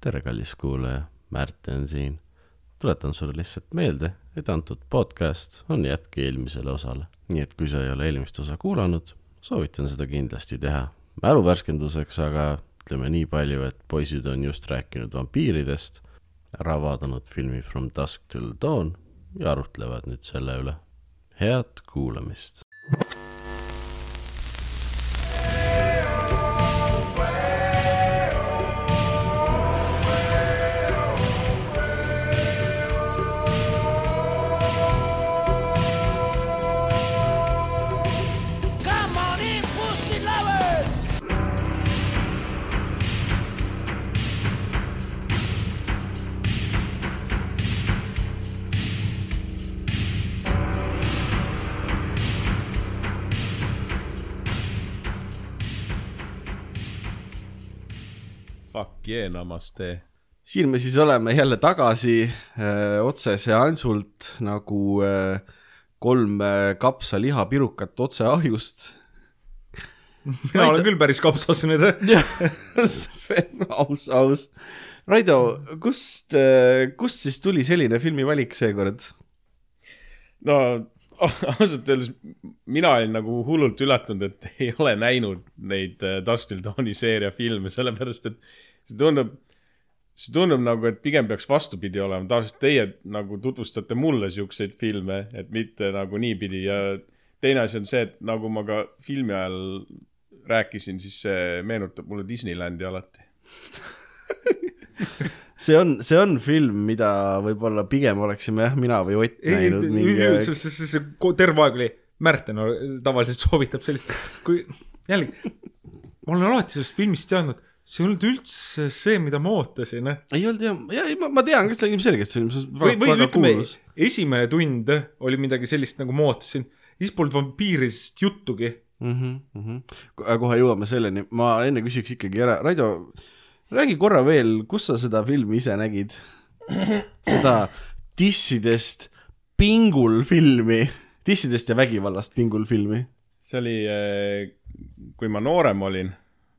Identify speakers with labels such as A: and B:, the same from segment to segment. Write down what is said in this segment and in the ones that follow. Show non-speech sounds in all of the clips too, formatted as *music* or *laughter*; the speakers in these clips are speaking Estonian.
A: tere, kallis kuulaja, Märten siin. tuletan sulle lihtsalt meelde, et antud podcast on jätk eelmisele osale, nii et kui sa ei ole eelmist osa kuulanud, soovitan seda kindlasti teha. mälu värskenduseks aga ütleme nii palju, et poisid on just rääkinud vampiiridest, ära vaadanud filmi From Dusk Till Dawn ja arutlevad nüüd selle üle. head kuulamist.
B: namaste.
A: siin me siis oleme jälle tagasi öö, otseseansult nagu öö, kolm öö, kapsalihapirukat otse ahjust. *laughs*
C: mina olen küll päris kapsas nüüd. *laughs*
A: aus, aus. Raido, kust, kust siis tuli selline filmivalik seekord?
B: no *laughs* ausalt öeldes mina olin nagu hullult üllatunud, et ei ole näinud neid äh, Dustin Tony seeria filme, sellepärast et see tundub, see tundub nagu, et pigem peaks vastupidi olema, tavaliselt teie nagu tutvustate mulle siukseid filme, et mitte nagu niipidi. Ja teine asi on see, et nagu ma ka filmi ajal rääkisin, siis see meenutab mulle Disneylandi alati. *laughs*
A: see on, see on film, mida võib-olla pigem oleksime jah, mina või Ott näinud mingi
C: see, see, terve aeg oli, Märten tavaliselt soovitab sellist, kui jällegi, ma olen alati sellest filmist teadnud, see ei olnud üldse see, mida ma ootasin.
A: ei olnud jah, ja ei, ma, ma tean, kas ta ilmselgelt see ilmselt
C: või, või
A: väga
C: ütleme
A: kuulus.,
C: esimene tund oli midagi sellist, nagu ma ootasin, siis polnud vampiiridest juttugi.
A: mm. -hmm, mm -hmm. kohe jõuame selleni, ma enne küsiks ikkagi ära, Raido, räägi korra veel, kus sa seda filmi ise nägid? seda dissidest pingul filmi, dissidest ja vägivallast pingul filmi.
B: see oli, kui ma noorem olin,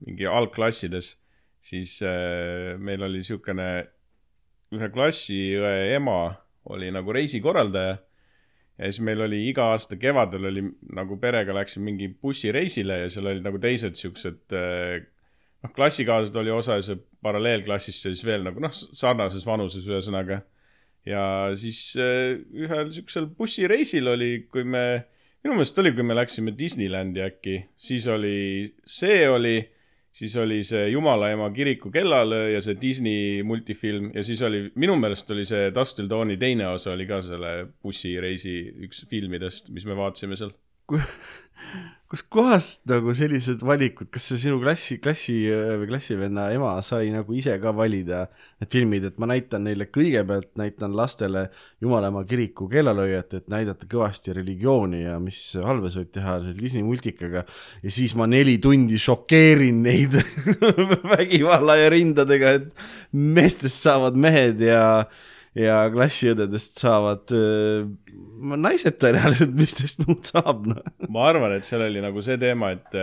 B: mingi algklassides, siis äh, meil oli siukene, ühe klassiõe ema oli nagu reisikorraldaja ja siis meil oli iga aasta kevadel oli nagu perega läksime mingi bussireisile ja seal olid nagu teised siuksed äh, noh, klassikaaslased oli osa ja see paralleelklassist siis veel nagu noh, sarnases vanuses ühesõnaga. ja siis äh, ühel siuksel bussireisil oli, kui me minu meelest oli, kui me läksime Disneylandi äkki, siis oli, see oli, siis oli see Jumala ema kiriku kellalöö ja see Disney multifilm ja siis oli, minu meelest oli see Dustin Tony teine osa oli ka selle bussireisi üks filmidest, mis me vaatasime seal.
A: Kuskohast nagu sellised valikud, kas see sinu klassi, klassi või klassivenna ema sai nagu ise ka valida need filmid, et ma näitan neile kõigepealt, näitan lastele Jumalaema kiriku kellalööjat, et näidata kõvasti religiooni ja mis halba sa võid teha selle Disney multikaga. Ja siis ma neli tundi šokeerin neid *laughs* vägivalla ja rindadega, et meestest saavad mehed ja ja klassiõdedest saavad öö, naised tõenäoliselt, mis teist muud saab, noh.
B: ma arvan, et seal oli nagu see teema, et,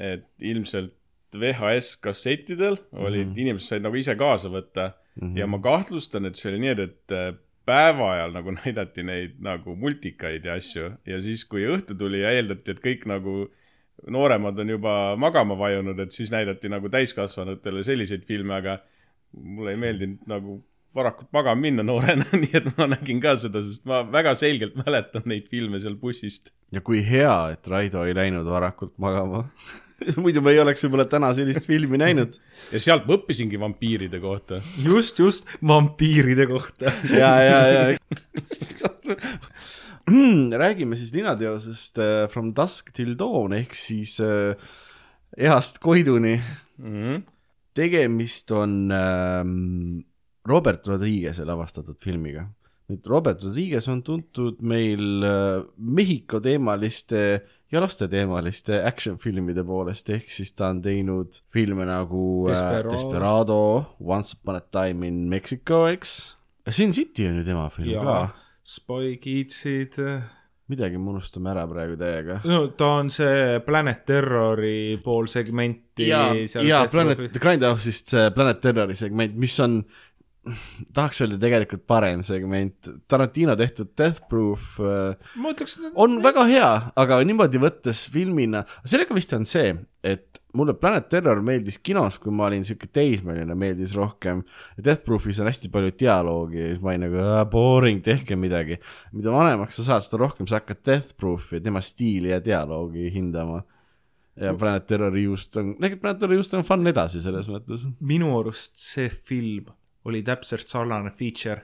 B: et ilmselt VHS kassettidel olid mm, -hmm. inimesed said nagu ise kaasa võtta mm -hmm. ja ma kahtlustan, et see oli nii, et päeva ajal nagu *laughs* näidati neid nagu multikaid ja asju ja siis, kui õhtu tuli ja eeldati, et kõik nagu nooremad on juba magama vajunud, et siis näidati nagu täiskasvanutele selliseid filme, aga mulle ei meeldinud nagu varakult magama minna noorena, *laughs* nii et ma nägin ka seda, sest ma väga selgelt mäletan neid filme seal bussist
A: ja kui hea, et Raido ei läinud varakult magama. *laughs* muidu me ei oleks võib-olla täna sellist filmi näinud.
B: ja sealt ma õppisingi vampiiride kohta.
C: just, just vampiiride kohta. *laughs*
A: ja, ja, ja. räägime siis linateosest äh, From Dusk Till Dawn ehk siis äh, Ehast Koiduni.
B: Mm -hmm.
A: tegemist on ähm, Robert Rodriguez'e lavastatud filmiga. nüüd Robert Rodriguez on tuntud meil äh, Mehhiko teemaliste ja lasteteemaliste action filmide poolest, ehk siis ta on teinud filme nagu äh,
C: Desperado.
A: Desperado, Once upon a time in Mexico, eks. Sin City on ju tema film
C: Jaa.
A: ka.
C: Spy Kidsid,
A: midagi me unustame ära praegu täiega.
C: no ta on see Planet Terrori pool segmenti.
A: ja, ja Planet, Grindhouse'ist see Planet Terrori segment, mis on, *laughs* tahaks öelda tegelikult parem segment, Tarantino tehtud Death Proof äh,
C: ütleks,
A: on väga hea, aga niimoodi võttes filmina, sellega vist on see, et mulle Planet Terror meeldis kinos, kui ma olin siuke teismeline, meeldis rohkem. Death Proofis on hästi palju dialoogi ja siis ma olin nagu "Aa, boring, tehke midagi. mida vanemaks sa saad, seda rohkem sa hakkad Death Proofi ja tema stiili ja dialoogi hindama. ja Planet Terrori just on, tegelikult Planet Terrori just on fun edasi selles mõttes.
C: minu arust see film oli täpselt sarnane feature.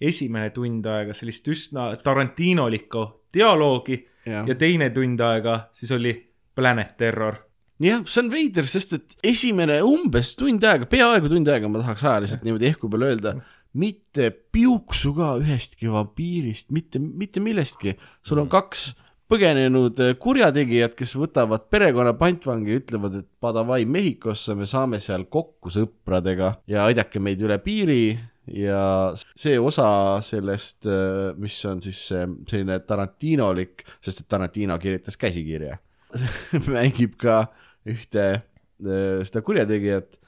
C: esimene tund aega sellist üsna Tarantinolikku dialoogi
A: Jah.
C: ja teine tund aega siis oli Planet Terror.
A: jah, see on veider, sest et esimene umbes tund aega, peaaegu tund aega, ma tahaks ajaliselt niimoodi ehku peale öelda, mitte piuksu ka ühestki vampiirist, mitte, mitte millestki. sul on kaks põgenenud eh, kurjategijat, kes võtavad perekonna pantvangi ja ütlevad, et padavai Mehhikosse, me saame seal kokku sõpradega ja aidake meid üle piiri. Ja see osa sellest, mis on siis selline Tarantinolik, sest et Tarantino kirjutas käsikirja, *laughs* mängib ka ühte äh, seda kurjategijat,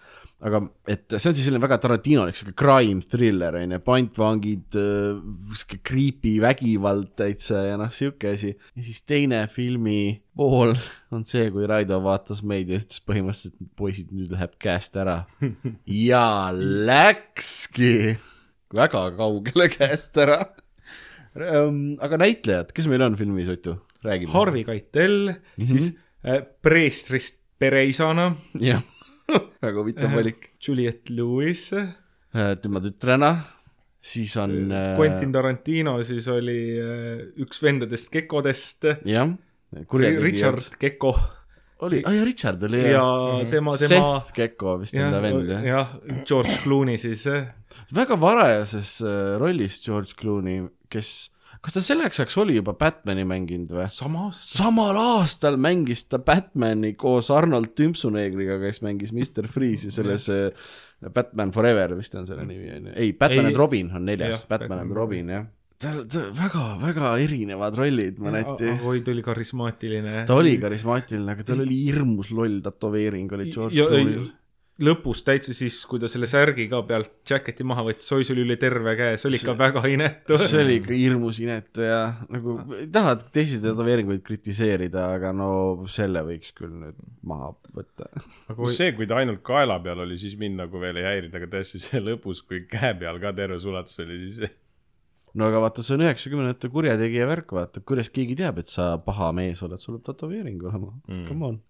A: aga et see on siis selline väga Tarantinolik siuke crime thriller onju, pantvangid, siuke creepy vägivald täitsa ja noh, siuke asi. ja siis teine filmi pool on see, kui Raido vaatas meid ja ütles põhimõtteliselt, et poisid, nüüd läheb käest ära. *laughs* ja läkski väga kaugele käest ära. aga näitlejad, kes meil on filmis, Otu, räägime.
C: Harvey Keitel mm, -hmm. siis äh, preestrist pereisana
A: jah, *laughs* väga huvitav valik.
C: Juliette Lewis,
A: tema tütrena, siis on äh,
C: Quentin Tarantino siis oli äh, üks vendadest Gekodest,
A: jah.
C: Richard Gecko
A: oli, aa jaa, Richard oli
C: ja tema, tema
A: Seth Gecko vist on ta vend jah.
C: jah, George Clooney siis
A: väga varajases äh, rollis George Clooney, kes, kas ta selleks ajaks oli juba Batman'i mänginud või? samal aastal mängis ta Batman'i koos Arnold Tümpsuneegriga, kes mängis Mr Freeze'i selles äh, Batman Forever vist on selle nimi onju, ei, Batman
C: Ei.
A: and Robin on neljas Batman
C: Batman
A: and Robin jah. tal, ta väga-väga erinevad rollid mõneti.
C: oi, ta oli karismaatiline.
A: ta oli karismaatiline, aga tal oli hirmus loll tätoveering oli George Clooney'l.
C: Lõpus täitsa siis, kui ta selle särgi ka pealt jacketi maha võttis, oi, see oli üle terve käe, see oli ikka väga inetu.
A: see oli ikka hirmus inetu ja nagu ei taha teisi tätoveeringuid kritiseerida, aga no selle võiks küll nüüd maha võtta.
C: Aga oi-
B: see, kui ta ainult kaela peal oli, siis mind nagu veel ei häirinud, aga tõesti see lõpus, kui käe peal ka terves ulatuses oli, siis *laughs*
A: no aga vaata, see on üheksakümnendate kurjategija värk, vaata, kuidas keegi teab, et sa paha mees oled, sul peab tätoveering olema mm., come on.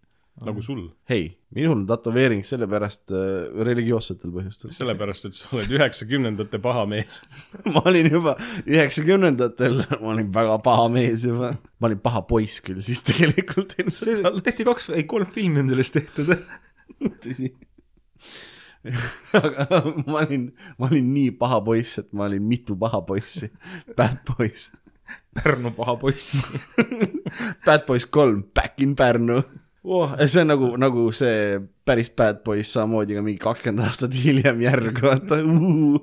B: Nagu sul.
A: hei, minul on tätoveering sellepärast äh, religioossetel põhjustel.
B: sellepärast, et sa oled üheksakümnendate paha mees. *laughs*
A: ma olin juba üheksakümnendatel, ma olin väga paha mees juba. ma olin paha poiss küll siis tegelikult ilmselt alles.
C: tehti kaks, ei kolm filmi on sellest tehtud. *laughs*
A: tõsi. aga ma olin, ma olin nii paha poiss, et ma olin mitu paha poissi. Bad Boys,
C: Pärnu paha poiss. *laughs*
A: Bad Boys kolm, Back in Pärnu oh,. see on nagu, nagu see päris Bad Boys samamoodi ka mingi kakskümmend aastat hiljem järg, vaata uh..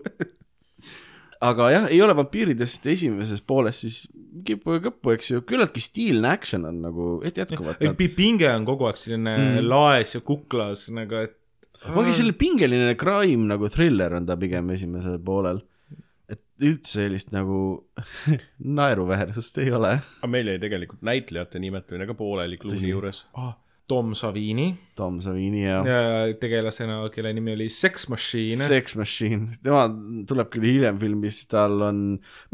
A: aga jah, ei ole vampiiridest esimeses pooles siis kippu ja kõppu, eks ju, küllaltki stiilne action on nagu, et jätkuvalt nad
C: pinge on kogu aeg selline mm. laes ja kuklas nagu, et
A: ongi selline pingeline crime nagu thriller on ta pigem esimesel poolel. et üldse sellist nagu *laughs* naeruväärsust ei ole.
B: aga meil jäi tegelikult näitlejate nimetamine ka pooleli Clooney juures.
C: ah, Tom Savini
A: Tom Savini ja
C: tegelasena, kelle nimi oli Sex Machine.
A: Sex Machine, tema tuleb küll hiljem filmis, tal on,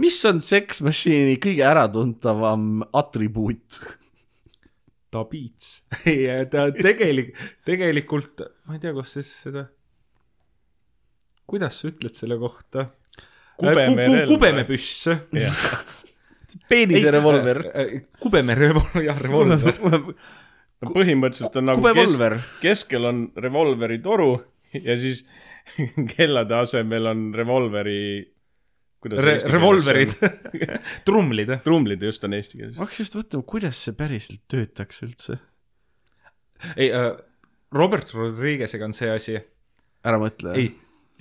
A: mis on Sex Machine'i kõige äratuntavam atribuut?
C: ta beats. ei, ta tegelik-, tegelikult, ma ei tea, kas siis seda, kuidas sa ütled selle kohta?
B: Kubemerelv.
C: kubemepüss. *laughs*
A: peenise revolver.
C: kubeme *laughs* revolver, jah, revolver.
B: Põhimõtteliselt on nagu kes,
A: kubevolver.
B: keskel on revolveri toru ja siis *laughs* kellade asemel on revolveri kuidas
C: Re-, revolverid *laughs* trumlid.
B: trumlid just on eesti keeles
A: ma. hakkasin just mõtlema, kuidas see päriselt töötaks üldse.
C: ei äh,, Robert Rodriguez'ega on see asi,
A: ära mõtle.
C: ei,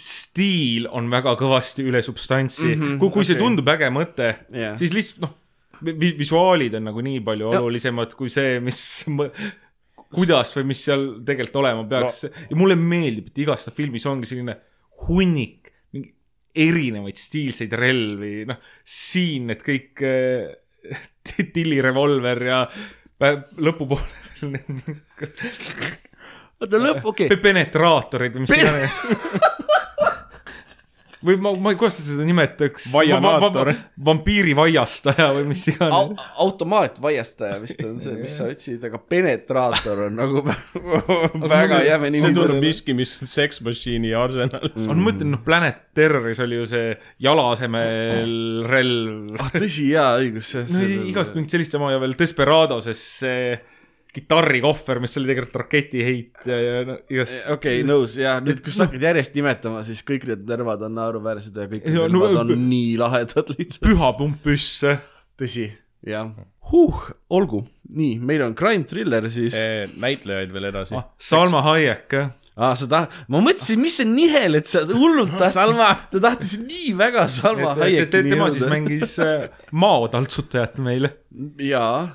C: stiil on väga kõvasti üle substantsi mm. -hmm, kui, kui okay. see tundub äge mõte
A: Jah.
C: siis lihtsalt noh, visuaalid on nagu nii palju olulisemad kui see, mis, *laughs* kuidas või mis seal tegelikult olema peaks no.. ja mulle meeldib, et igas filmis ongi selline hunnik mingi erinevaid stiilseid relvi, noh, siin need kõik äh, *laughs* tillirevolver ja lõpupoole *laughs*
A: oota, lõpp, okei
C: Pe- penetraatorid või mis iganes. Või ma, ma ei, kuidas sa seda nimetaks?
B: Vaianaator.
C: vampiirivajastaja või mis
A: Au,
C: iganes.
A: automaatvaiastaja vist on see, mis sa ütlesid, aga penetraator on nagu väga jäme nimi.
B: see tundub miski, mis on Sex Machine'i arsenalis
C: ma mõtlen, noh, Planet Terroris oli ju see jala asemel relv.
A: ah tõsi, jaa, õigus.
C: no igast mingit sellist jama ja veel Desperadoses see kitarrikohver, mis oli tegelikult raketiheitja ja no igast.
A: okei, nõus ja nüüd, kus sa hakkad järjest nimetama, siis kõik need nõrvad on naeruväärsed ja kõik need
C: Ja, no,
A: nõrvad on
C: p-
A: nii lahedad lihtsalt.
C: püha pumppüss.
A: tõsi, jah. huh, olgu, nii, meil on crime thriller siis.
B: näitlejaid veel edasi
C: Ah, Salma Hayek, jah.
A: aa, sa tahad, ma mõtlesin, mis see nihel, et sa hullult tahtis, ta tahtis nii väga Salma Hayeki
C: tema siis. mängis äh, maotaltsutajat meile.
A: jaa,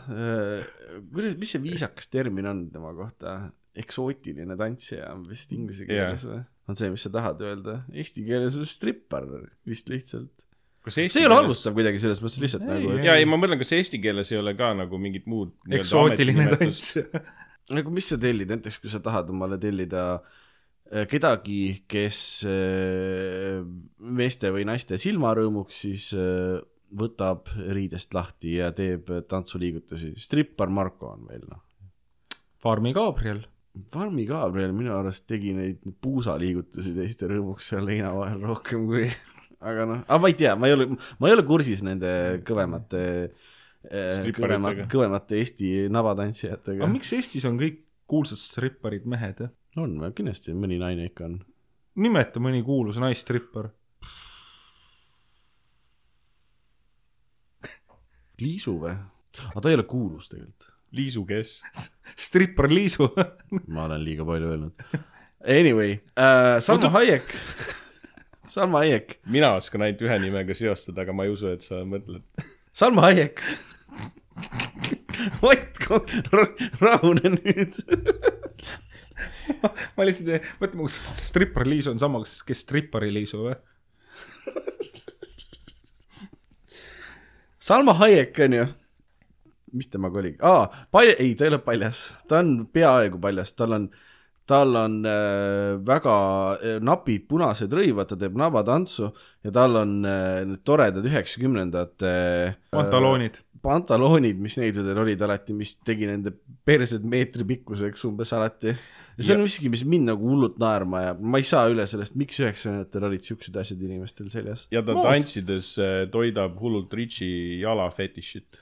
A: kuidas, mis see viisakas termin on tema kohta? eksootiline tantsija on vist inglise keeles või? on see, mis sa tahad öelda? Eesti keeles on strippar vist lihtsalt. see ei ole halvustav kuidagi selles mõttes lihtsalt
C: Ei,
A: nagu,
B: ja ei, ma mõtlen, kas eesti keeles ei ole ka nagu mingit muud
C: eksootiline
B: ametinimetust?
C: tants.
A: nagu mis sa tellid, näiteks kui sa tahad omale tellida äh, kedagi, kes äh, meeste või naiste silmarõõmuks siis äh, võtab riidest lahti ja teeb tantsuliigutusi. strippar Marko on meil noh.
C: Farmi Gabriel.
A: Farmi Gabriel minu arust tegi neid puusaliigutusi teiste rõõmuks seal leina vahel rohkem kui, *laughs* aga noh, aga ma ei tea, ma ei ole, ma ei ole kursis nende kõvemate
B: Stripparitega.
A: kõvemate, kõvemate Eesti navatantsijatega
C: aga. miks Eestis on kõik kuulsad stripparid mehed, jah?
A: on, kindlasti mõni naine ikka on.
C: nimeta mõni kuulus naisstrippar.
A: Liisu või? aga ta ei ole kuulus tegelikult.
B: Liisu kes? *laughs*
C: strippar Liisu. *laughs*
A: ma olen liiga palju öelnud. Anyway äh,, *laughs* Salma Hayek, Salma Hayek,
B: mina oskan ainult ühe nimega seostada, aga ma ei usu, et sa mõtled.
A: Salma Hayek. Ott, rahune nüüd.
C: ma lihtsalt, mõtle, kas strippar Liisu on sama, kes strippari Liisu või?
A: Salma Hayek on ju, mis temaga oli aa,, palja-, ei, ta ei ole paljas, ta on peaaegu paljas, tal on, tal on äh, väga äh, napid punased rõivad, ta teeb nabatantsu ja tal on äh, need toredad üheksakümnendate äh,
C: pantaloonid.
A: pantaloonid, mis neidudel olid alati, mis tegi nende persed meetri pikkuseks umbes alati. Ja see on miski, mis mind nagu hullult naerma ajab, ma ei saa üle sellest, miks üheksakümnendatel olid siuksed asjad inimestel seljas.
B: ja ta
C: Mood.
B: tantsides äh, toidab hullult Richie jala fetišit.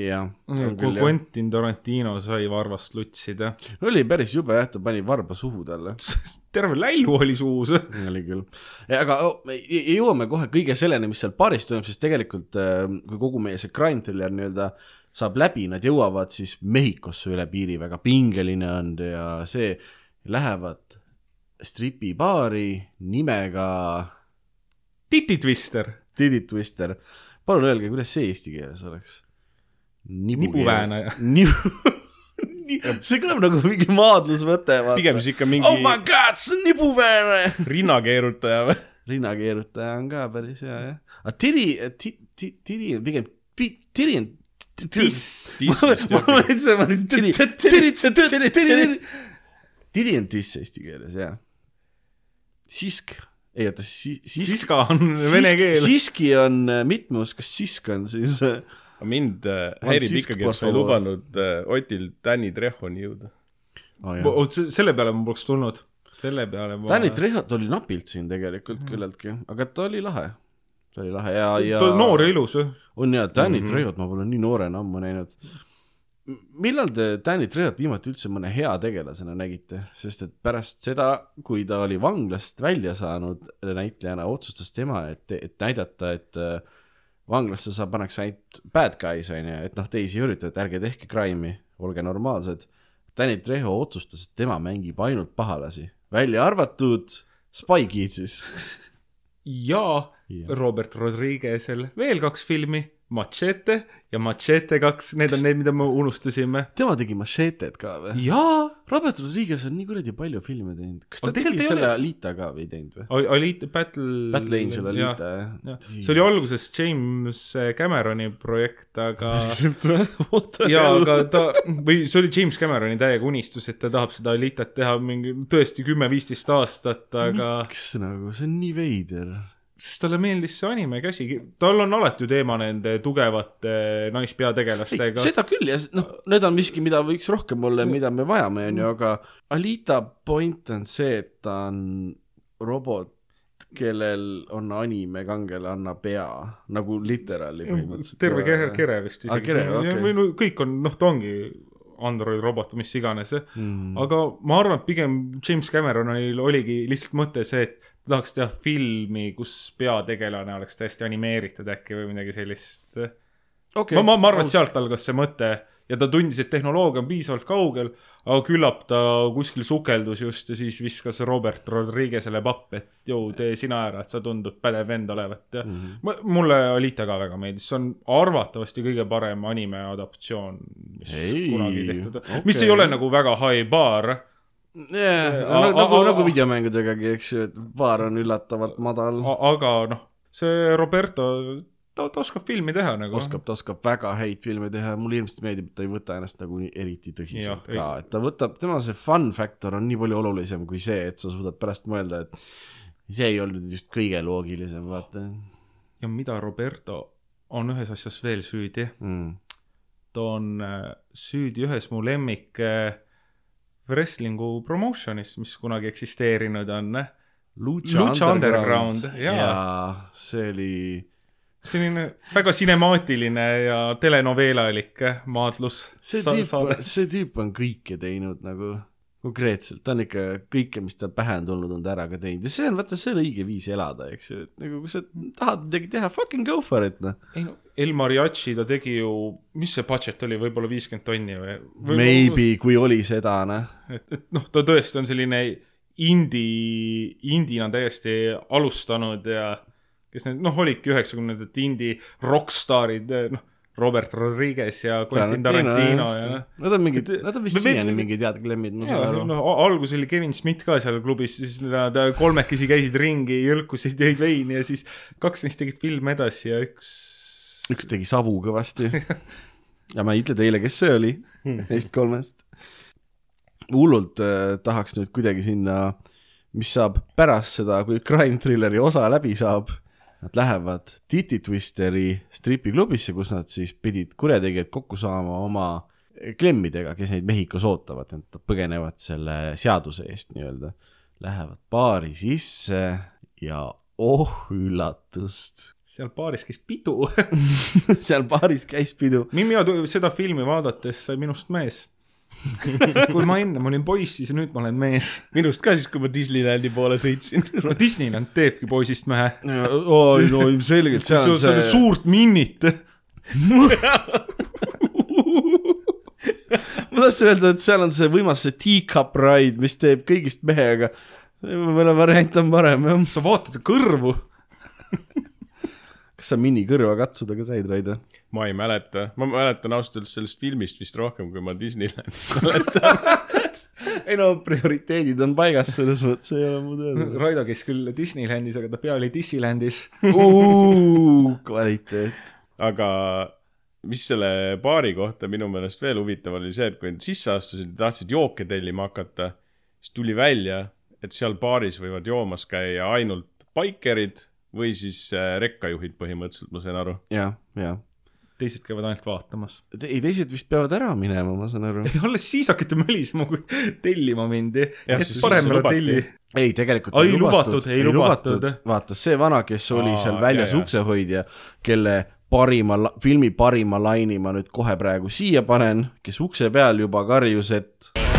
A: jah, on
C: kui. Quentin Tarantino sai varvast lutsida.
A: oli päris jube jah, ta pani varba suhu talle. *laughs*
C: terve lällu oli suus. *laughs*
A: oli küll. aga oh, jõuame kohe kõige selleni, mis seal baaris toimub, sest tegelikult äh, kui kogu meie see crime thriller nii-öelda saab läbi, nad jõuavad siis Mehhikosse üle piiri, väga pingeline on ja see, lähevad stripibaari nimega
C: Titi Twister.
A: Diddy Twister. palun öelge, kuidas see eesti keeles oleks?
C: Nibuväänaja.
A: Nibu... *laughs* *laughs* see kõlab nagu mingi maadlusvõte.
B: pigem siis ikka mingi
A: oh my god, see on nibuväänaja *laughs*
B: rinnakeerutaja või?
A: rinnakeerutaja on ka päris hea jah. aga tiri, tiri on pigem, tiri on. On tiss eesti keeles jah. sisk, ei oota, sisk.
C: Siska on vene keel.
A: siski on äh, mitmus, kas sisk on siis äh,
B: mind äh, häirib ikkagi, et sa ei lubanud Otil Danny Trehoni jõuda.
C: selle peale ma poleks tulnud. selle peale ma.
A: Danny Trehot oli napilt siin tegelikult küllaltki, aga ta oli lahe. ta oli lahe ja, ja.
C: noor ja ilus.
A: On jaa, Danny mm -hmm. Trehot ma pole nii noorena ammu näinud. millal te Danny Trehot viimati üldse mõne hea tegelasena nägite, sest et pärast seda, kui ta oli vanglast välja saanud näitlejana, otsustas tema, et, et näidata, et äh, vanglasse saab, pannakse ainult bad guys on ju, et noh, teisi ei ürita, et ärge tehke crime'i, olge normaalsed. Danny Trejo otsustas, et tema mängib ainult pahalasi, välja arvatud Spy Kidsis.
C: ja
A: Jah.
C: Robert Rodriguez'el veel kaks filmi, Machete ja Machete kaks, need on need, mida me unustasime.
A: tema tegi Machete'd ka või?
C: jaa,
A: Robert Rodriguez on nii kuradi palju filme teinud, kas ta
C: Aga
A: tegi selle
C: ole-
A: Alita ka või ei teinud või?
C: Alita Battle.
A: Battle Angel Alita jah
C: jah, see oli alguses James Cameroni projekt, aga *laughs* jaa, aga ta või see oli James Cameroni täiega unistus, et ta tahab seda Alitat teha mingi tõesti kümme-viisteist aastat, aga
A: miks nagu, see on nii veider.
C: Sest talle meeldis see anime käsi, tal on alati ju teema nende tugevate naispeategelastega.
A: seda küll ja noh, need on miski, mida võiks rohkem olla ja mida me vajame, onju, aga Alita point on see, et ta on robot, kellel on anime kangelanna pea, nagu literaali põhimõtteliselt.
C: terve kere, kere vist
A: Aa, kere, okei.
C: või no kõik on, noh, ta ongi Android robot või mis iganes
A: mm..
C: aga ma arvan, et pigem James Cameronil oligi lihtsalt mõte see, et tahaks teha filmi, kus peategelane oleks täiesti animeeritud äkki või midagi sellist okay.. ma, ma, ma arvan, et sealt algas see mõte ja ta tundis, et tehnoloogia on piisavalt kaugel, aga küllap ta kuskil sukeldus just ja siis viskas Robert Rodriguez'ele pappi, et jõu, tee sina ära, et sa tundud pädev vend olevat ja mm. -hmm. mulle Alita ka väga meeldis, see on arvatavasti kõige parem anime adaptatsioon, mis
A: Ei,
C: kunagi tehtud on
A: okei.
C: mis ei ole nagu väga high bar
A: yeah,
C: A-
A: nagu
C: a-,
A: nagu videomängudegagi, eks ju, et baar on üllatavalt madal.
C: Aga noh, see Roberto, ta, ta oskab filmi teha nagu.
A: oskab, ta oskab väga häid filme teha ja mulle hirmsasti meeldib, et ta ei võta ennast nagu nii eriti tõsiselt
C: Jah,
A: ka, et ta võtab, tema see fun factor on nii palju olulisem kui see, et sa suudad pärast mõelda, et see ei olnud just kõige loogilisem, vaata
C: ja mida Roberto on ühes asjas veel süüdi,
A: mm..
C: ta on äh, süüdi ühes mu lemmik äh, wrestlingu promotion'is, mis kunagi eksisteerinud on.
A: Lucha,
C: Lucha Underground, jaa.
A: see oli,
C: selline väga sinemaatiline ja telenoveelalik maadlus.
A: see tüüp, see tüüp on kõike teinud nagu konkreetselt, ta on ikka kõike, mis tal pähe on tulnud, on ta ära ka teinud ja see on, vaata, see on õige viis elada, eks ju, et nagu kui sa tahad midagi teha, fucking go for it, noh.
C: ei no El Mariachi ta tegi ju, mis see budget oli, võib-olla viiskümmend tonni või, või?
A: Maybe, kui oli seda, noh.
C: et, et noh, ta tõesti on selline indie, indina täiesti alustanud ja kes need noh, olidki üheksakümnendate indie rokkstaarid, noh, Robert Rodriguez ja Quentin Tarantino ja
A: Nad on mingid, nad on vist siiani mingid head klemmid, ma saan aru.
C: noh, alguses oli Kevin Smith ka seal klubis, siis nad kolmekesi käisid ringi, jõlkusid, jõid veini ja siis kaks neist tegid filme edasi ja üks
A: üks tegi savu kõvasti. *laughs* ja ma ei ütle teile, kes see oli neist kolmest. hullult äh, tahaks nüüd kuidagi sinna, mis saab pärast seda, kui crime thrilleri osa läbi saab, nad lähevad Titi Twisteri stripiklubisse, kus nad siis pidid kurjategijad kokku saama oma klemmidega, kes neid Mehhikos ootavad, nad põgenevad selle seaduse eest nii-öelda. Lähevad baari sisse ja oh üllatust
C: seal baaris käis pidu. *laughs*
A: seal baaris käis pidu.
C: mina seda filmi vaadates sai minust mees. *laughs* kui ma ennem olin poiss, siis nüüd ma olen mees.
B: minust ka siis, kui ma Disneylandi poole sõitsin.
C: no Disneyland teebki poisist mehe.
A: oi, no ilmselgelt seal on
C: sa oled
A: see,
C: suurt minnit. *laughs*
A: ma tahtsin öelda, et seal on see võimas see teacup ride, mis teeb kõigist mehe, aga võib-olla variant on parem jah.
C: sa vaatad kõrvu.
A: Kas sa minikõrva katsuda ka said, Raido?
B: ma ei mäleta, ma mäletan ausalt öeldes sellest filmist vist rohkem, kui ma Disneylandist *laughs* mäletan.
A: ei no prioriteedid on paigas, selles mõttes ei ole muud öelda.
C: Raido käis küll Disneylandis, aga ta pea oli Disneylandis. *laughs*
A: kvaliteet.
B: aga mis selle baari kohta minu meelest veel huvitav oli see, et kui nad sisse astusid ja tahtsid jooke tellima hakata, siis tuli välja, et seal baaris võivad joomas käia ainult baikerid või siis äh, rekkajuhid põhimõtteliselt, ma sain aru.
A: ja, ja.
C: teised käivad ainult vaatamas.
A: ei, teised vist peavad ära minema, ma saan aru. *laughs*
C: alles siis hakati mölisema, kui tellima mindi.
B: Jah,
C: parem ära telli.
A: ei, tegelikult
C: Ai, lubatud, ei lubatud.
A: vaata, see vana, kes oli
B: Aa,
A: seal väljas uksehoidja, kelle parima, filmi parima laini ma nüüd kohe praegu siia panen, kes ukse peal juba karjus, et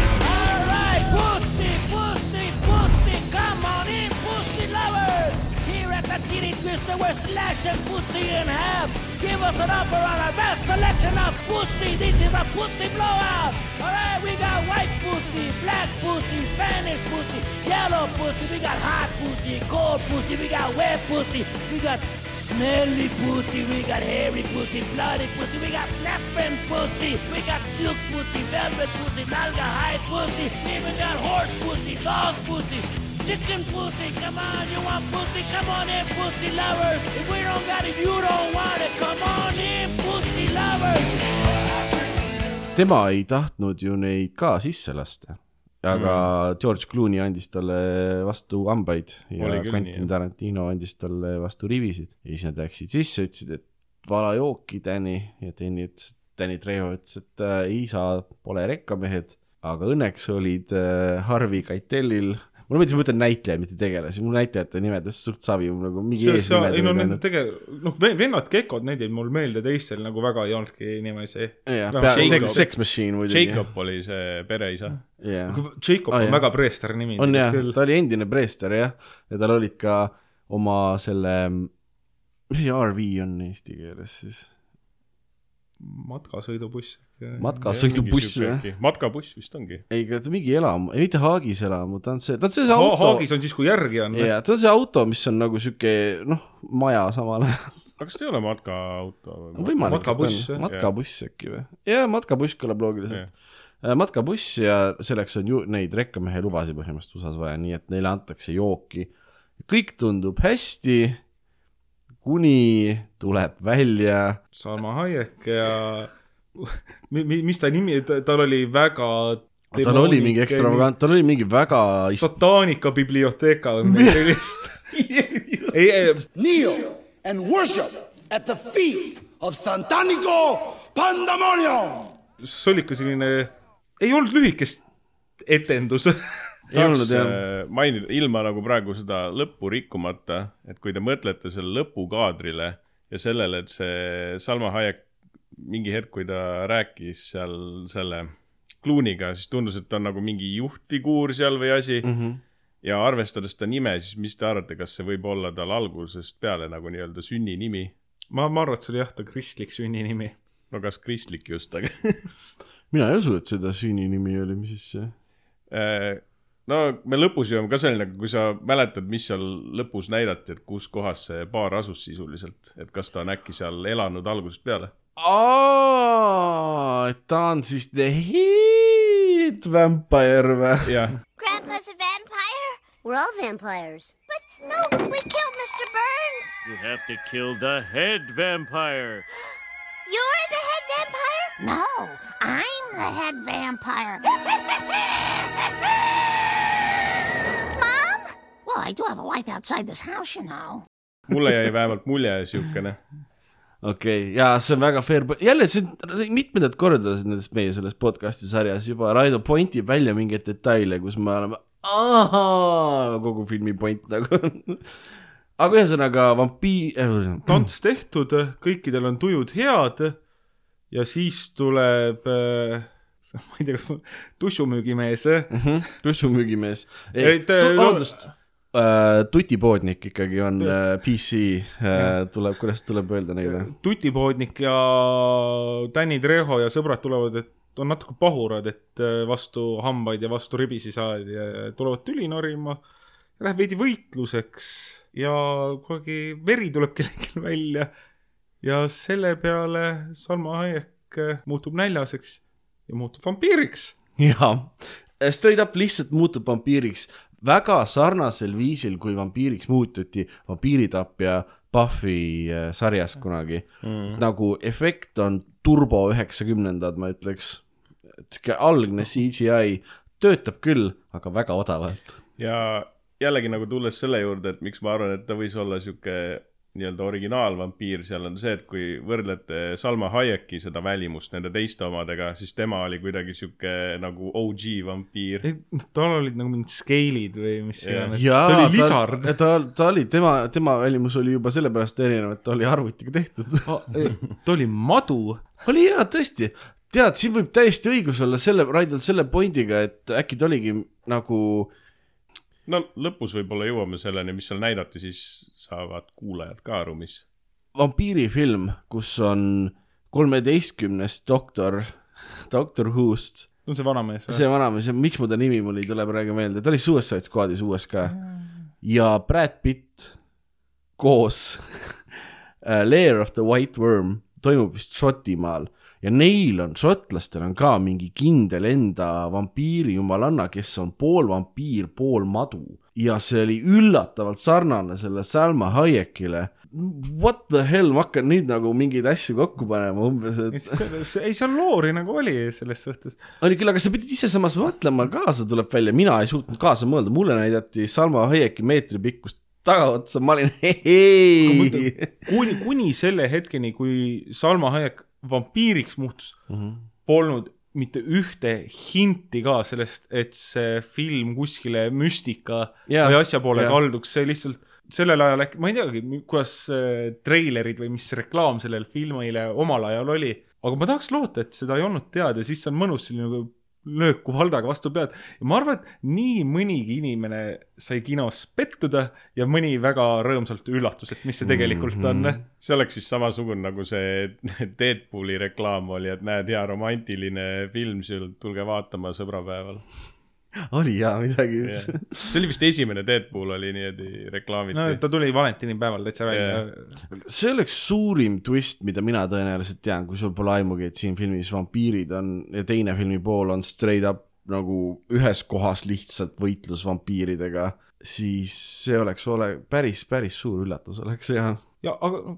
D: upper on our best selection of pussy. This is a pussy blowout. Alright, we got white pussy, black pussy, Spanish pussy, yellow pussy. We got hot pussy, cold pussy. We got wet pussy. We got smelly pussy, we got hairy pussy, bloody pussy, we got snapping pussy, we got silk pussy, velvet pussy, nalga hide pussy, even got horse pussy, dog pussy. Chicken pussy, come on, you want pussy? Come on in, pussy lovers. If we don't got it, you don't want it. Come on in, pussy lovers.
A: tema ei tahtnud ju neid ka sisse lasta. aga mm. George Clooney andis talle vastu hambaid ja Quentin
B: nii.
A: Tarantino andis talle vastu rivisid ja siis nad läksid sisse, ütlesid, et vala jooki, Danny ja Danny ütles, Danny Trejo ütles, et äh, isa pole rekkamehed, aga õnneks olid äh, Harvey Keitelil mulle meeldis, ma ütlen näitlejaid, mitte tegelasi, mul näitlejate nimedest suht savi, nagu mingi
C: see, ei no
A: eesnimed
C: nende tege-, noh, vennad Gekod, need jäid mul meelde, teistel nagu väga ei olnudki nimesi.
A: jah,
C: Noh,
A: Sex Sex Machine muidugi.
B: Jacob oli see pereisa.
A: jah,
C: Jacob
A: Ah,
C: on
A: jah.
C: väga preester nimi.
A: on jah, ta oli endine preester jah, ja tal olid ka oma selle, mis see RV on eesti keeles siis?
C: matkasõidubuss.
A: Matkasõidubuss jah?
B: matkabuss vist ongi.
A: ei, ta on mingi elamu, ei mitte Haagis elamu, ta on see, ta on see, see
C: Ha
A: auto,
C: Haagis on siis, kui järgi on.
A: jaa, ta on see auto, mis on nagu sihuke noh, maja samal ajal.
B: aga kas ta ei ole matkaauto või?
C: Matkabuss,
A: matkabuss äkki või? jaa, matkabuss kõlab loogiliselt. matkabuss ja selleks on ju neid rekkamehe lubasid põhimõtteliselt USA-s vaja, nii et neile antakse jooki. kõik tundub hästi, kuni tuleb välja
C: Salma Hayek ja mis ta nimi, tal oli väga
A: tal oli mingi ekstravagant, tal oli mingi väga
C: Satanika biblioteeka või midagi sellist. *laughs*
E: kneel and worship at the feet of Santanico Pandemonium.
C: see oli ikka selline, ei olnud lühikest etendus.
A: ei olnud jah,
B: äh, mainida, ilma nagu praegu seda lõppu rikkumata, et kui te mõtlete selle lõpukaadrile ja sellele, et see Salma Hayek mingi hetk, kui ta rääkis seal selle Clooney'ga, siis tundus, et ta on nagu mingi juhtfiguur seal või asi mm. -hmm. ja arvestades ta nime, siis mis te arvate, kas see võib olla tal algusest peale nagu nii-öelda sünninimi?
C: ma, ma arvan, et see oli jah, ta kristlik sünninimi.
B: no kas kristlik just, aga *laughs*
A: mina ei usu, et seda sünninimi oli, mis siis see
B: Äh, no me lõpus jõuame ka selleni, kui sa mäletad, mis seal lõpus näidati, et kus kohas see baar asus sisuliselt, et kas ta on äkki seal elanud algusest peale?
A: aa, et ta on siis the hit vampire või?
B: jah,
F: Grandpa's a vampire? We're all vampires. But no, we killed Mr. Burns.
G: You have to kill the head vampire. *gasps*
F: You're the head vampire? No, I'm the head vampire. *laughs* Mom? Well, I do have a life outside this house, you know.
B: mulle jäi vähemalt mulje siukene.
A: Okei okay,, ja see on väga fair, jälle see mitmendat korda nendest meie selles podcast'i sarjas juba Raido pointib välja mingeid detaile, kus me oleme ahaa, kogu filmi point nagu. aga ühesõnaga vampiir äh,,
C: tants tehtud, kõikidel on tujud head ja siis tuleb äh, ma ei tea, kas ma, tussumüügimees äh,,
A: tussumüügimees,
C: Et, äh, no-
A: vabandust. äh,, tutipoodnik ikkagi on äh, PC äh,, tuleb, kuidas tuleb öelda neile?
C: tutipoodnik ja Danny Treho ja sõbrad tulevad, et on natuke pahurad, et äh, vastu hambaid ja vastu ribisi saadi ja tulevad tüli norima. Läheb veidi võitluseks ja kuidagi veri tuleb *laughs* kellelgi välja ja selle peale Salma Hayek äh, muutub näljaseks ja muutub vampiiriks.
A: jaa, straight up lihtsalt muutub vampiiriks väga sarnasel viisil, kui vampiiriks muututi vampiiritapja Buffy äh, sarjas kunagi mm.. nagu efekt on turbo üheksakümnendad, ma ütleks. sihuke algne CGI töötab küll, aga väga odavalt.
B: ja jällegi nagu tulles selle juurde, et miks ma arvan, et ta võis olla sihuke nii-öelda originaalvampiir seal on see, et kui võrdlete Salma Hayeki seda välimust nende teiste omadega, siis tema oli kuidagi sihuke nagu OG vampiir.
C: tal olid nagu mingid skeilid või mis iganes.
A: jaa,
C: ta oli lisard.
A: ta, ta, ta oli, tema, tema välimus oli juba sellepärast erinev, et ta oli arvutiga tehtud.
C: ta oli madu.
A: oli hea, tõesti. tead, siin võib täiesti õigus olla selle, Raidol selle pointiga, et äkki ta oligi nagu
B: no lõpus võib-olla jõuame selleni, mis seal näidati, siis saavad kuulajad ka aru, mis.
A: vampiirifilm, kus on kolmeteistkümnes doktor, doktor Who'st,
C: see on see vanamees.
A: see vanamees, miks mu ta nimi mul ei tule praegu meelde, ta oli Suicide Squadis uues ka. ja Brad Pitt koos uh, *laughs* Lair of the White Worm toimub vist Šotimaal ja neil on, šotlastel on ka mingi kindel enda vampiiri jumalanna, kes on pool vampiir, pool madu ja see oli üllatavalt sarnane selle Salma Hayekile. What the hell, ma hakkan nüüd nagu mingeid asju kokku panema umbes, et
C: ei, seal loori nagu oli selles suhtes.
A: oli küll, aga sa pidid ise samas mõtlema kaasa, tuleb välja, mina ei suutnud kaasa mõelda, mulle näidati Salma Hayeki meetri pikkust tagaotsa, ma olin *laughs* hei.
C: kuni, kuni selle hetkeni, kui Salma Hayek vampiiriks muutus mm. -hmm. polnud mitte ühte hinti ka sellest, et see film kuskile müstika yeah, või asja poole yeah. kalduks, see lihtsalt sellel ajal äkki, ma ei teagi, kuidas äh, treilerid või mis reklaam sellele filmile omal ajal oli, aga ma tahaks loota, et seda ei olnud teada, siis see on mõnus selline nagu löök kuhaldaga vastu pead ja ma arvan, et nii mõnigi inimene sai kinos pettuda ja mõni väga rõõmsalt üllatus, et mis see tegelikult on mm. -hmm.
B: see oleks siis samasugune nagu see Deadpooli reklaam oli, et näed, hea romantiline film, tulge vaatama sõbrapäeval.
A: Oli jaa midagi
B: see oli vist esimene Deadpool oli niimoodi reklaamiti
C: no
B: no,.
C: ta tuli valentinipäeval täitsa välja
B: Jah.
A: see oleks suurim twist, mida mina tõenäoliselt tean, kui sul pole aimugi, et siin filmis vampiirid on ja teine filmi pool on straight up nagu ühes kohas lihtsalt võitlus vampiiridega, siis see oleks ole päris, päris suur üllatus oleks ja
C: ja aga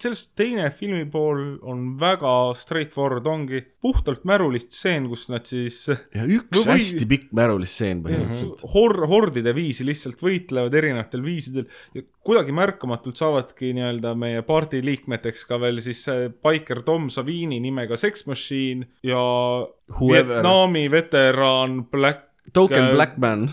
C: sellest teine filmi pool on väga straightforward, ongi puhtalt märulist stseen, kus nad siis
A: ja üks
C: No või-
A: hästi pikk märulistseen põhimõtteliselt.
C: hor-, hordide viisi lihtsalt võitlevad erinevatel viisidel ja kuidagi märkamatult saavadki nii-öelda meie party liikmeteks ka veel siis Biker Tom Savini nimega Sex Machine ja
A: Whoever.
C: Vietnami veteraan Black
A: Token Black Man,